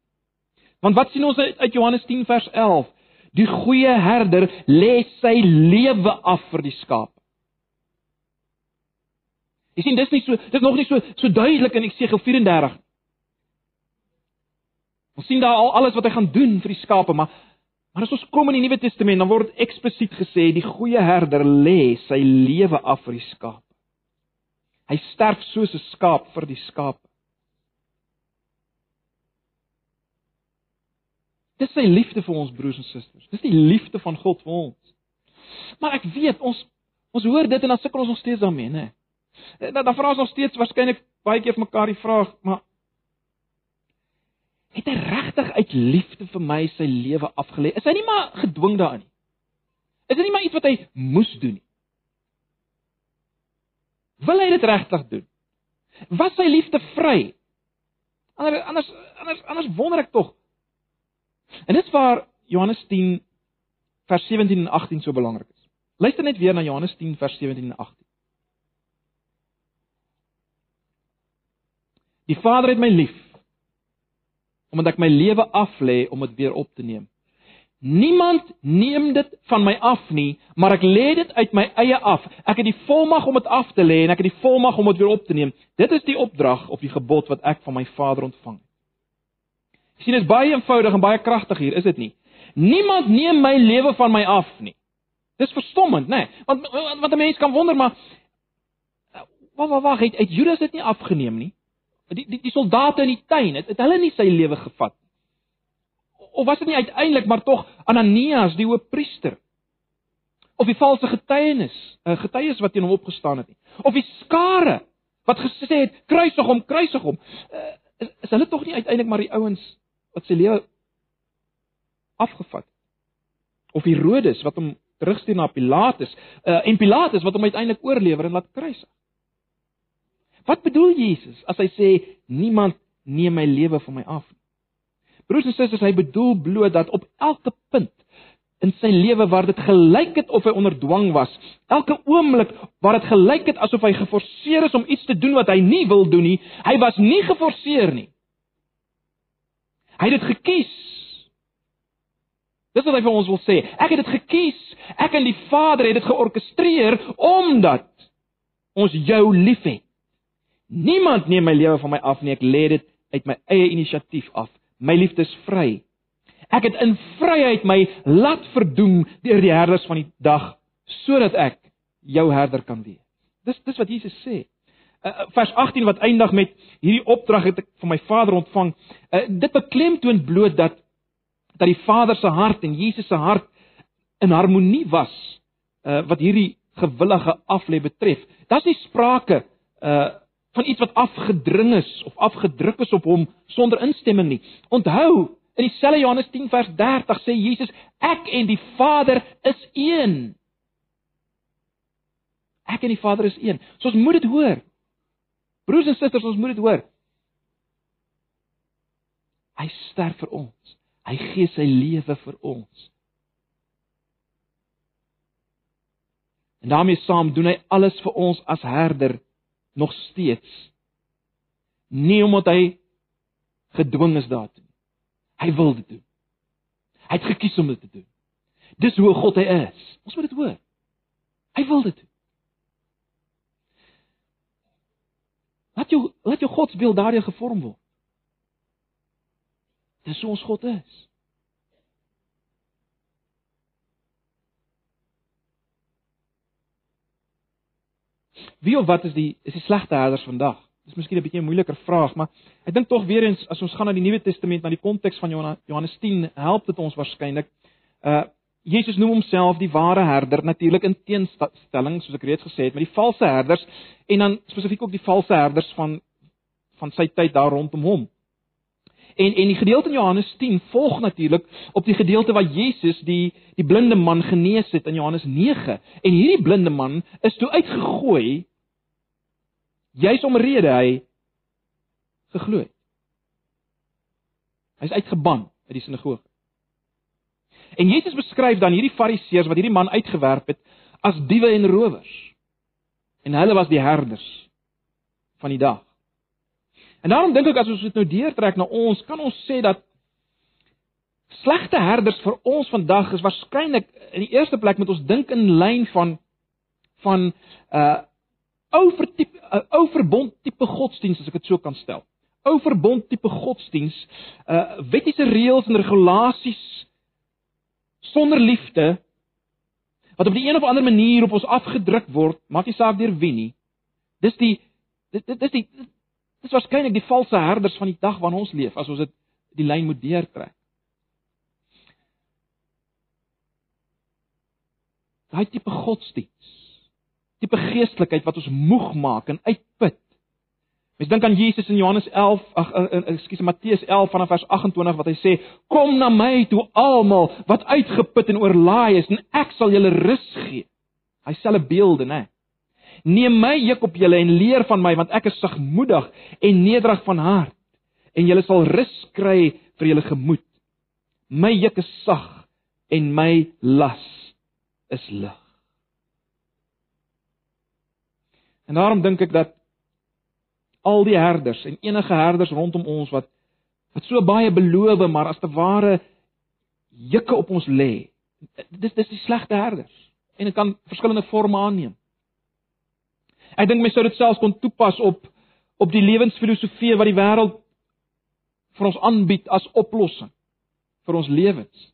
Want wat sien ons uit Johannes 10 vers 11? Die goeie herder lê sy lewe af vir die skaap. Jy sien dis nie so dis nog nie so so duidelik in Eksegel 34. Ons sien daar al alles wat hy gaan doen vir die skape, maar Maar as ons kom in die Nuwe Testament, dan word eksplisiet gesê die goeie herder lê sy lewe af vir die skaap. Hy sterf soos 'n skaap vir die skaap. Dis sy liefde vir ons broers en susters. Dis die liefde van God vir ons. Maar ek weet ons ons hoor dit en dan sukkel ons nog steeds daarmee, né? Dan dan vra ons nog steeds waarskynlik baie keer vir mekaar die vraag, maar het hy regtig uit liefde vir my sy lewe afgelê? Is hy nie maar gedwing daarin nie? Is dit nie maar iets wat hy moes doen nie? Wil hy dit regtig doen? Was sy liefde vry? Anders anders anders anders wonder ek tog En dit is waar Johannes 10 vers 17 en 18 so belangrik is. Luister net weer na Johannes 10 vers 17 en 18. Die Vader het my lief omdat ek my lewe aflê om dit weer op te neem. Niemand neem dit van my af nie, maar ek lê dit uit my eie af. Ek het die volmag om dit af te lê en ek het die volmag om dit weer op te neem. Dit is die opdrag of die gebod wat ek van my Vader ontvang het sien dit is baie eenvoudig en baie kragtig hier, is dit nie? Niemand neem my lewe van my af nie. Dis verstommend, né? Nee. Want want 'n mens kan wonder maar wag wag wag, het, het Judas dit nie afgeneem nie? Die die die soldate in die tuin, het, het hulle nie sy lewe gevat nie? Of was dit nie uiteindelik maar tog Ananias, die hoofpriester? Of die valse getuienis, uh, getuies wat teen hom opgestaan het nie? Of die skare wat gesê het kruisig hom, kruisig hom? Is, is hulle tog nie uiteindelik maar die ouens wat sy lewe afgevat. Of Herodes wat hom terugstuur na Pilatus, uh, en Pilatus wat hom uiteindelik oorlewer en laat kruisig. Wat bedoel Jesus as hy sê niemand neem my lewe van my af nie? Broers en susters, hy bedoel bloot dat op elke punt in sy lewe waar dit gelyk het of hy onder dwang was, elke oomblik waar dit gelyk het asof hy geforseer is om iets te doen wat hy nie wil doen nie, hy was nie geforseer nie. Hy het dit gekies. Dis wat hy vir ons wil sê. Ek het dit gekies. Ek en die Vader het dit georkestreer omdat ons jou liefhet. Niemand neem my lewe van my af nie. Ek lê dit uit my eie inisiatief af. My liefde is vry. Ek het in vryheid my laat verdoem deur die herders van die dag sodat ek jou herder kan wees. Dis dis wat Jesus sê. Uh, vers 18 wat eindig met hierdie opdrag het ek van my Vader ontvang. Uh, dit beklemtoon bloot dat dat die Vader se hart en Jesus se hart in harmonie was uh, wat hierdie gewillige aflê betref. Daar's nie sprake uh van iets wat afgedring is of afgedruk is op hom sonder instemming nie. Onthou, in dieselfde Johannes 10 vers 30 sê Jesus, ek en die Vader is een. Ek en die Vader is een. So ons moet dit hoor. Broers en susters, ons moet dit hoor. Hy sterf vir ons. Hy gee sy lewe vir ons. En daarmee saam doen hy alles vir ons as herder nog steeds. Nie omdat hy gedwing is daartoe. Hy wil dit doen. Hy het gekies om dit te doen. Dis hoe God hy is. Ons moet dit hoor. Hy wil dit doen. Laat jou laat jou godsbeeld daardie gevorm word. Dis hoe ons God is. Wie of wat is die is die slegte herders vandag? Dis miskien 'n bietjie 'n moeiliker vraag, maar ek dink tog weer eens as ons gaan na die Nuwe Testament, na die konteks van Johannes 10, help dit ons waarskynlik. Uh Jesus noem homself die ware herder natuurlik in teenstelling soos ek reeds gesê het met die valse herders en dan spesifiek ook die valse herders van van sy tyd daar rondom hom. En en die gedeelte in Johannes 10 volg natuurlik op die gedeelte waar Jesus die die blinde man genees het in Johannes 9 en hierdie blinde man is toe uitgegooi juis omrede hy geglo het. Hy's uitgeban uit die sinagoge. En Jesus beskryf dan hierdie fariseërs wat hierdie man uitgewerp het as diewe en rowers. En hulle was die herders van die dag. En daarom dink ek as ons dit nou deurtrek na ons, kan ons sê dat slegte herders vir ons vandag is waarskynlik in die eerste plek met ons dink in lyn van van uh ou vertipe ou verbond tipe godsdiens as ek dit so kan stel. Ou verbond tipe godsdiens, uh wettiese reëls en regulasies sonder liefde wat op die een of ander manier op ons afgedruk word, maak nie saak deur wie nie. Dis die dit dis die dis waarskynlik die valse herders van die dag waarin ons leef as ons dit die lyn moet deurtrek. Daai tipe godsdiens, tipe geestelikheid wat ons moeg maak en uitput. Mens dink aan Jesus in Johannes 11, ag ekskuus Matteus 11 vanaf vers 28 wat hy sê: "Kom na my toe almal wat uitgeput en oorlaai is en ek sal julle rus gee." Hy 'n beelde, né? Neem my juk op julle en leer van my want ek is sagmoedig en nederig van hart en julle sal rus kry vir julle gemoed. My juk is sag en my las is lig. En daarom dink ek dat al die herders en enige herders rondom ons wat wat so baie beloof maar as te ware jukke op ons lê. Dis dis die slegte herders en dit kan verskillende forme aanneem. Ek dink mense sou dit selfs kon toepas op op die lewensfilosofie wat die wêreld vir ons aanbied as oplossing vir ons lewens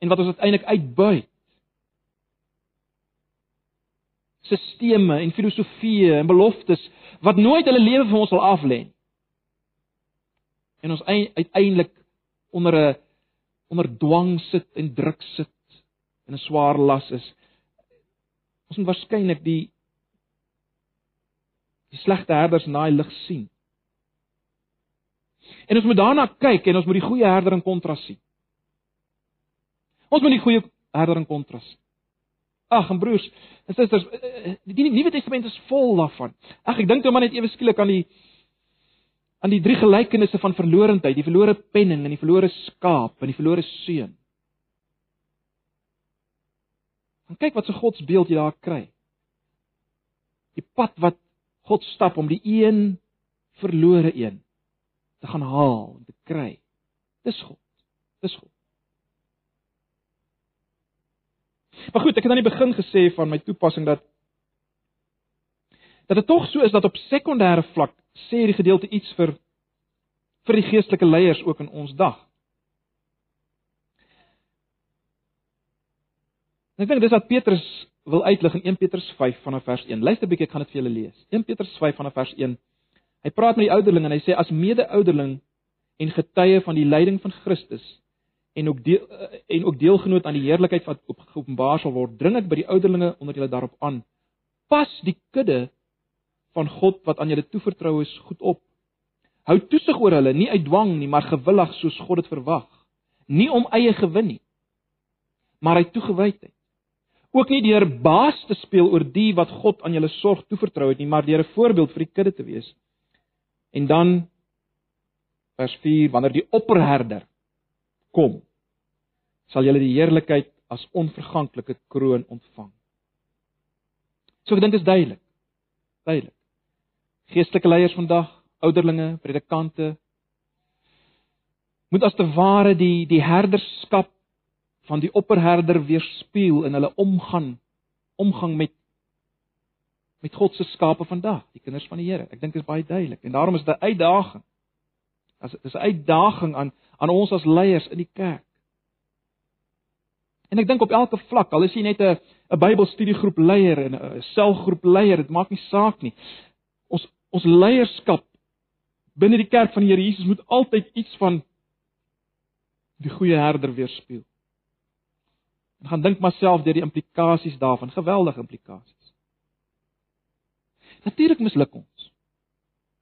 en wat ons uiteindelik uitbuit. Sisteme en filosofieë en beloftes wat nooit hulle lewe vir ons sal aflê nie. En ons uiteindelik onder 'n onder dwang sit en druk sit en 'n swaar las is. Ons moet waarskynlik die die slegte herders in daai lig sien. En ons moet daarna kyk en ons moet die goeie herder in kontras sien. Ons moet die goeie herder in kontras sien. Ag, en broers en susters, eh, eh, die Nuwe Testament is vol daarvan. Ag, ek dink nou maar net ewe skielik aan die aan die drie gelykenisse van verlorendheid, die verlore penning en die verlore skaap en die verlore seun. En kyk wat se godsbeeld jy daar kry. Die pad wat God stap om die een verlore een te gaan haal en te kry. Dis God. Dis God. Maar goed, ek het aan die begin gesê van my toepassing dat dat dit tog so is dat op sekondêre vlak sê hierdie gedeelte iets vir vir die geestelike leiers ook in ons dag. Ek dink dis wat Petrus wil uitlig in 1 Petrus 5 vanaf vers 1. Luister 'n bietjie, ek gaan dit vir julle lees. 1 Petrus 5 vanaf vers 1. Hy praat met die ouderling en hy sê as mede-ouderling en getuie van die lyding van Christus en ook deel, eh, en ook deelgenoot aan die heerlikheid wat geopenbaar sal word, dring ek by die ouderlinge onder julle daarop aan. Pas die kudde van God wat aan julle toevertrou is goed op. Hou toesig oor hulle, nie uit dwang nie, maar gewillig soos God dit verwag. Nie om eie gewin nie, maar uit toegewydheid. Ook nie deur baas te speel oor die wat God aan julle sorg toevertrou het nie, maar deur 'n voorbeeld vir die kudde te wees. En dan vers 4, wanneer die opperherder kom, sal julle die heerlikheid as onverganklike kroon ontvang. So ek dink dit is duidelik. Duidelik. Geestelike leiers vandag, ouderlinge, predikante moet as te ware die die herderskap van die opperherder weerspieël in hulle omgang omgang met met God se skape vandag, die kinders van die Here. Ek dink dit is baie duidelik en daarom is dit 'n uitdaging. As dit is 'n uitdaging aan aan ons as leiers in die kerk. En ek dink op elke vlak, al is jy net 'n 'n Bybelstudiegroep leier en 'n selgroep leier, dit maak nie saak nie. Ons ons leierskap binne die kerk van die Here Jesus moet altyd iets van die goeie herder weerspieël. En gaan dink maar self deur die implikasies daarvan, geweldige implikasies. Natuurlik misluk ons.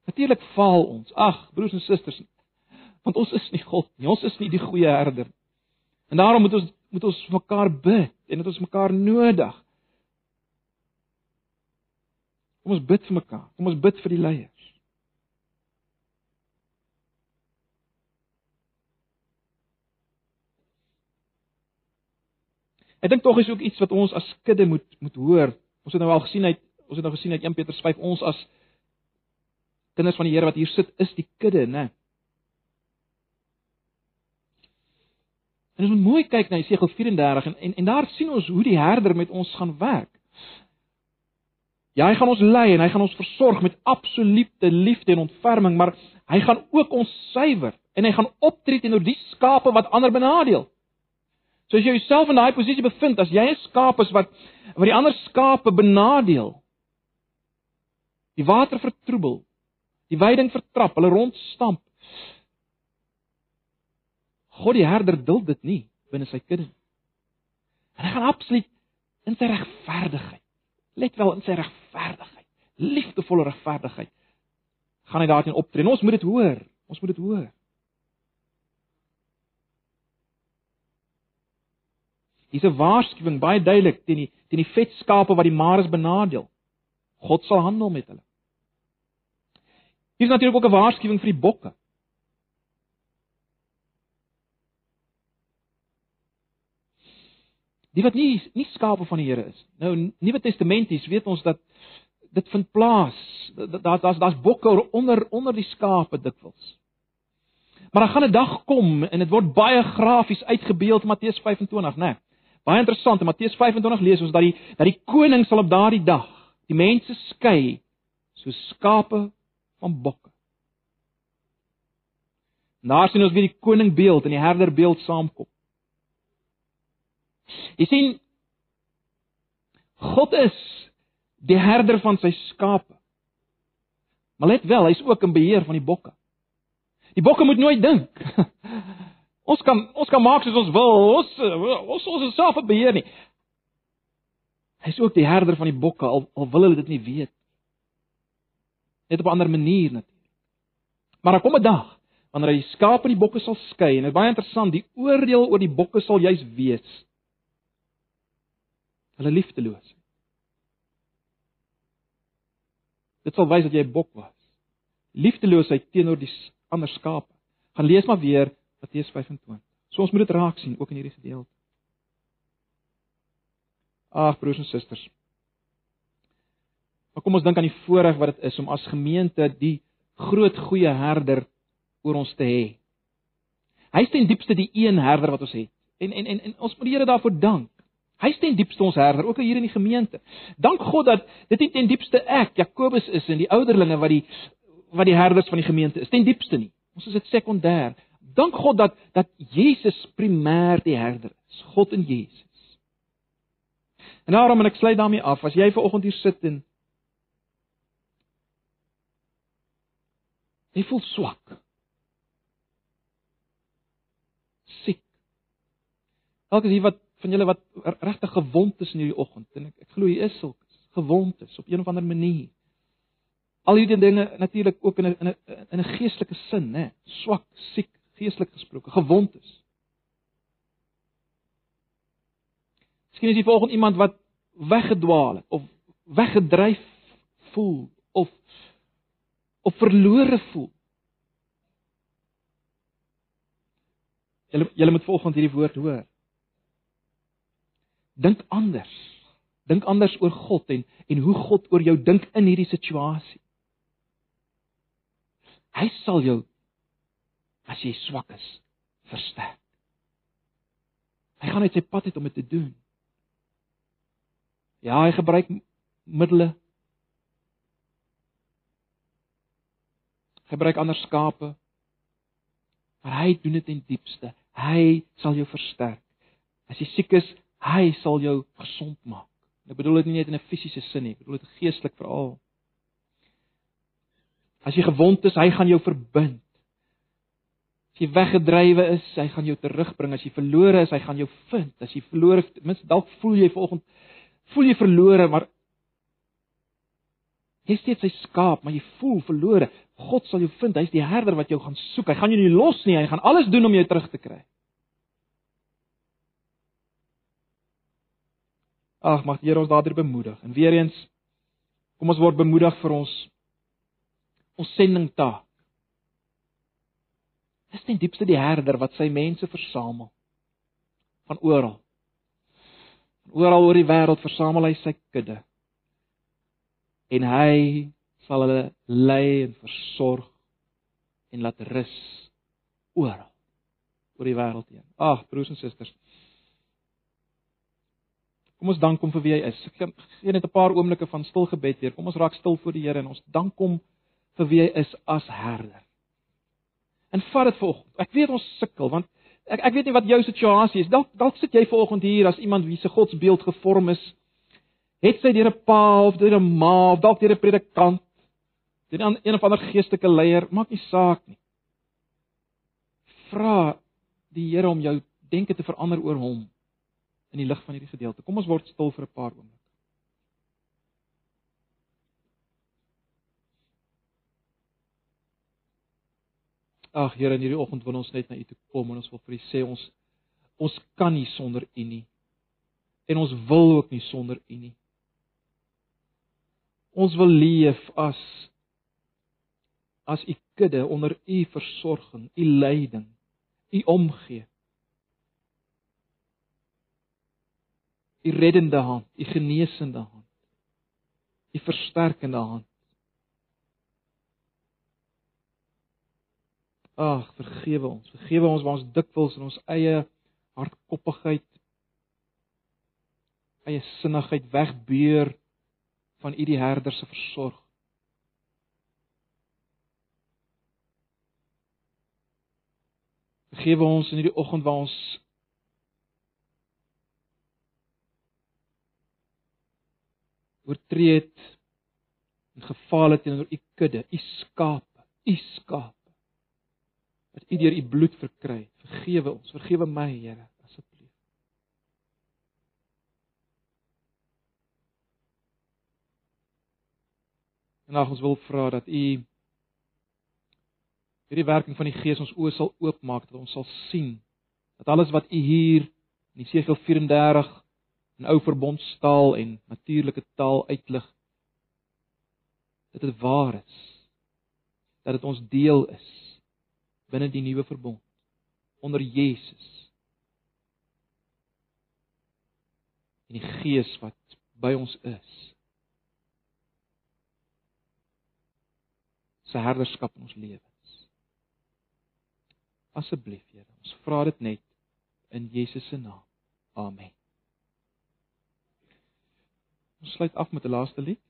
Natuurlik faal ons. Ag, broers en susters, want ons is nie God nie. Ons is nie die goeie herder. En daarom moet ons moet ons mekaar bid en dit ons mekaar nodig. Kom ons bid vir mekaar. Kom ons bid vir die leiers. Ek dink tog is ook iets wat ons as kudde moet moet hoor. Ons het nou al gesien uit ons het nou gesien uit 1 Petrus 5 ons as kinders van die Here wat hier sit is die kudde, né? En ons moet mooi kyk na Jesegiel 34 en, en en daar sien ons hoe die herder met ons gaan werk. Ja, hy gaan ons lei en hy gaan ons versorg met absolute liefde en ontferming, maar hy gaan ook ons suiwer en hy gaan optree teenoor die skape wat ander benadeel. So as jy jouself in daai posisie bevind, as jy 'n skaap is wat wat die ander skape benadeel, die water vertroebel, die weiding vertrap, hulle rondstamp. God die herder duld dit nie binne sy kudde. En hy gaan absoluut in sy regverdigheid. Let wel in sy regverdigheid, liefdevolle regverdigheid. Gaan hy daarteen optree. Ons moet dit hoor. Ons moet dit hoor. Dis 'n waarskuwing baie duidelik teen die teen die vetskape wat die mares benadeel. God sal handel met hulle. Hier is natuurlik ook 'n waarskuwing vir die bokke. Die wat nie nie skape van die Here is. Nou Nuwe Testamenties weet ons dat dit vind plaas. Daar daar's daar's bokke onder onder die skape dikwels. Maar dan gaan 'n dag kom en dit word baie grafies uitgebeeld Matteus 25, né? Nee. Baie interessant, in Matteus 25 lees ons dat die dat die koning sal op daardie dag die mense skei so skape van bokke. Daar sien ons weer die koning beeld en die herder beeld saamkom. Jy sien God is die herder van sy skape. Maar let wel, hy's ook in beheer van die bokke. Die bokke moet nooit dink. Ons kan ons kan maak soos ons wil. Ons ons ons self beheer nie. Hy's ook die herder van die bokke al al wil hulle dit nie weet. Net op 'n ander manier natuurlik. Maar daar kom 'n dag wanneer hy die skape en die bokke sal skei en dit is baie interessant, die oordeel oor die bokke sal juis wees hulle liefdeloos. Dit sal wys dat jy 'n bok was. Liefdeloosheid teenoor die ander skape. Gaan lees maar weer Matteus 25. So ons moet dit raak sien ook in hierdie gedeelte. Ag broers en susters. Maar kom ons dink aan die voorreg wat dit is om as gemeente die groot goeie herder oor ons te hê. Hy is ten diepste die een herder wat ons het. En en en, en ons moet die Here daarvoor dank. Hy is ten diepste ons herder, ook hier in die gemeente. Dank God dat dit nie ten diepste ek, Jakobus is en die ouderlinge wat die wat die herders van die gemeente is, ten diepste nie. Ons is dit sekondêr. Dank God dat dat Jesus primêr die herder is, God in Jesus. En daarom en ek sluit daarmee af, as jy ver oggend hier sit en jy voel swak. Siek. Elke wie wat van julle wat regtig gewond is in hierdie oggend en ek ek glo jy is sulks gewond is op een of ander manier. Al hierdie dinge natuurlik ook in 'n in 'n in 'n geestelike sin, né? Swak, siek, geestelik gesproke, gewond is. Miskien is jy volgens iemand wat weggedwaal het of weggedryf voel of of verlore voel. Julle julle moet volgens hierdie woord hoor dink anders. Dink anders oor God en en hoe God oor jou dink in hierdie situasie. Hy sal jou as jy swak is, versterk. Hy gaan net sy pad uit om dit te doen. Ja, hy gebruik middele. Gebruik ander skape. Maar hy doen dit in diepste. Hy sal jou versterk. As jy siek is, Hy sal jou gesond maak. Ek bedoel dit nie net in 'n fisiese sin nie, ek bedoel dit geestelik veral. As jy gewond is, hy gaan jou verbind. As jy weggedrywe is, hy gaan jou terugbring. As jy verlore is, hy gaan jou vind. As jy verlore, mens dalk voel jy vanoggend voel jy verlore, maar jy steeds sy skaap, maar jy voel verlore. God sal jou vind. Hy's die herder wat jou gaan soek. Hy gaan jou nie los nie. Hy gaan alles doen om jou terug te kry. Ag, mag die Here ons daardeur bemoedig. En weer eens kom ons word bemoedig vir ons ons sendingtaak. Dis ten diepste die herder wat sy mense versamel van oral. Oral oor die wêreld versamel hy sy kudde. En hy sal hulle lei en versorg en laat rus oral oor die wêreld heen. Ag, broers en susters, Kom ons dank hom vir wie hy is. Ek gee net 'n paar oomblikke van stil gebed hier. Kom ons raak stil voor die Here en ons dank hom vir wie hy is as herder. En vat dit vanoggend. Ek weet ons sukkel want Ek ek weet nie wat jou situasie is. Dalk dalk sit jy vanoggend hier as iemand wie se godsbeeld gevorm is. Het sy deur 'n pa of deur 'n ma of dalk deur 'n predikant, deur 'n een of ander geestelike leier, maak nie saak nie. Vra die Here om jou denke te verander oor hom in die lig van hierdie gedeelte. Kom ons word stil vir 'n paar oomblikke. Ag Here, in hierdie oggend wil ons net na U toe kom en ons wil vir U sê ons ons kan nie sonder U nie. En ons wil ook nie sonder U nie. Ons wil leef as as U kudde onder U versorging, U leiding, U omgee. U reddende hand, U genesende hand, U versterkende hand. Ag, vergewe ons. Vergewe ons waar ons dikwels in ons eie hardkoppigheid, eie sinnigheid wegbeur van U die herder se versorg. Vergewe ons in hierdie oggend waar ons oortree het en gefaal het teenoor U kudde, U skape, U skape wat U deur U bloed verkry. Vergewe ons, vergewe my, Here, asseblief. En nou ons wil vra dat U hierdie werking van die Gees ons oë sal oopmaak dat ons sal sien dat alles wat U hier in Jesegiel 34 in ou verbondstaal en natuurlike taal uitlig dat dit waar is dat dit ons deel is binne die nuwe verbond onder Jesus. En die Gees wat by ons is. Sy herderskap in ons lewens. Asseblief, Here, ons vra dit net in Jesus se naam. Amen. Ons sluit af met 'n laaste lied.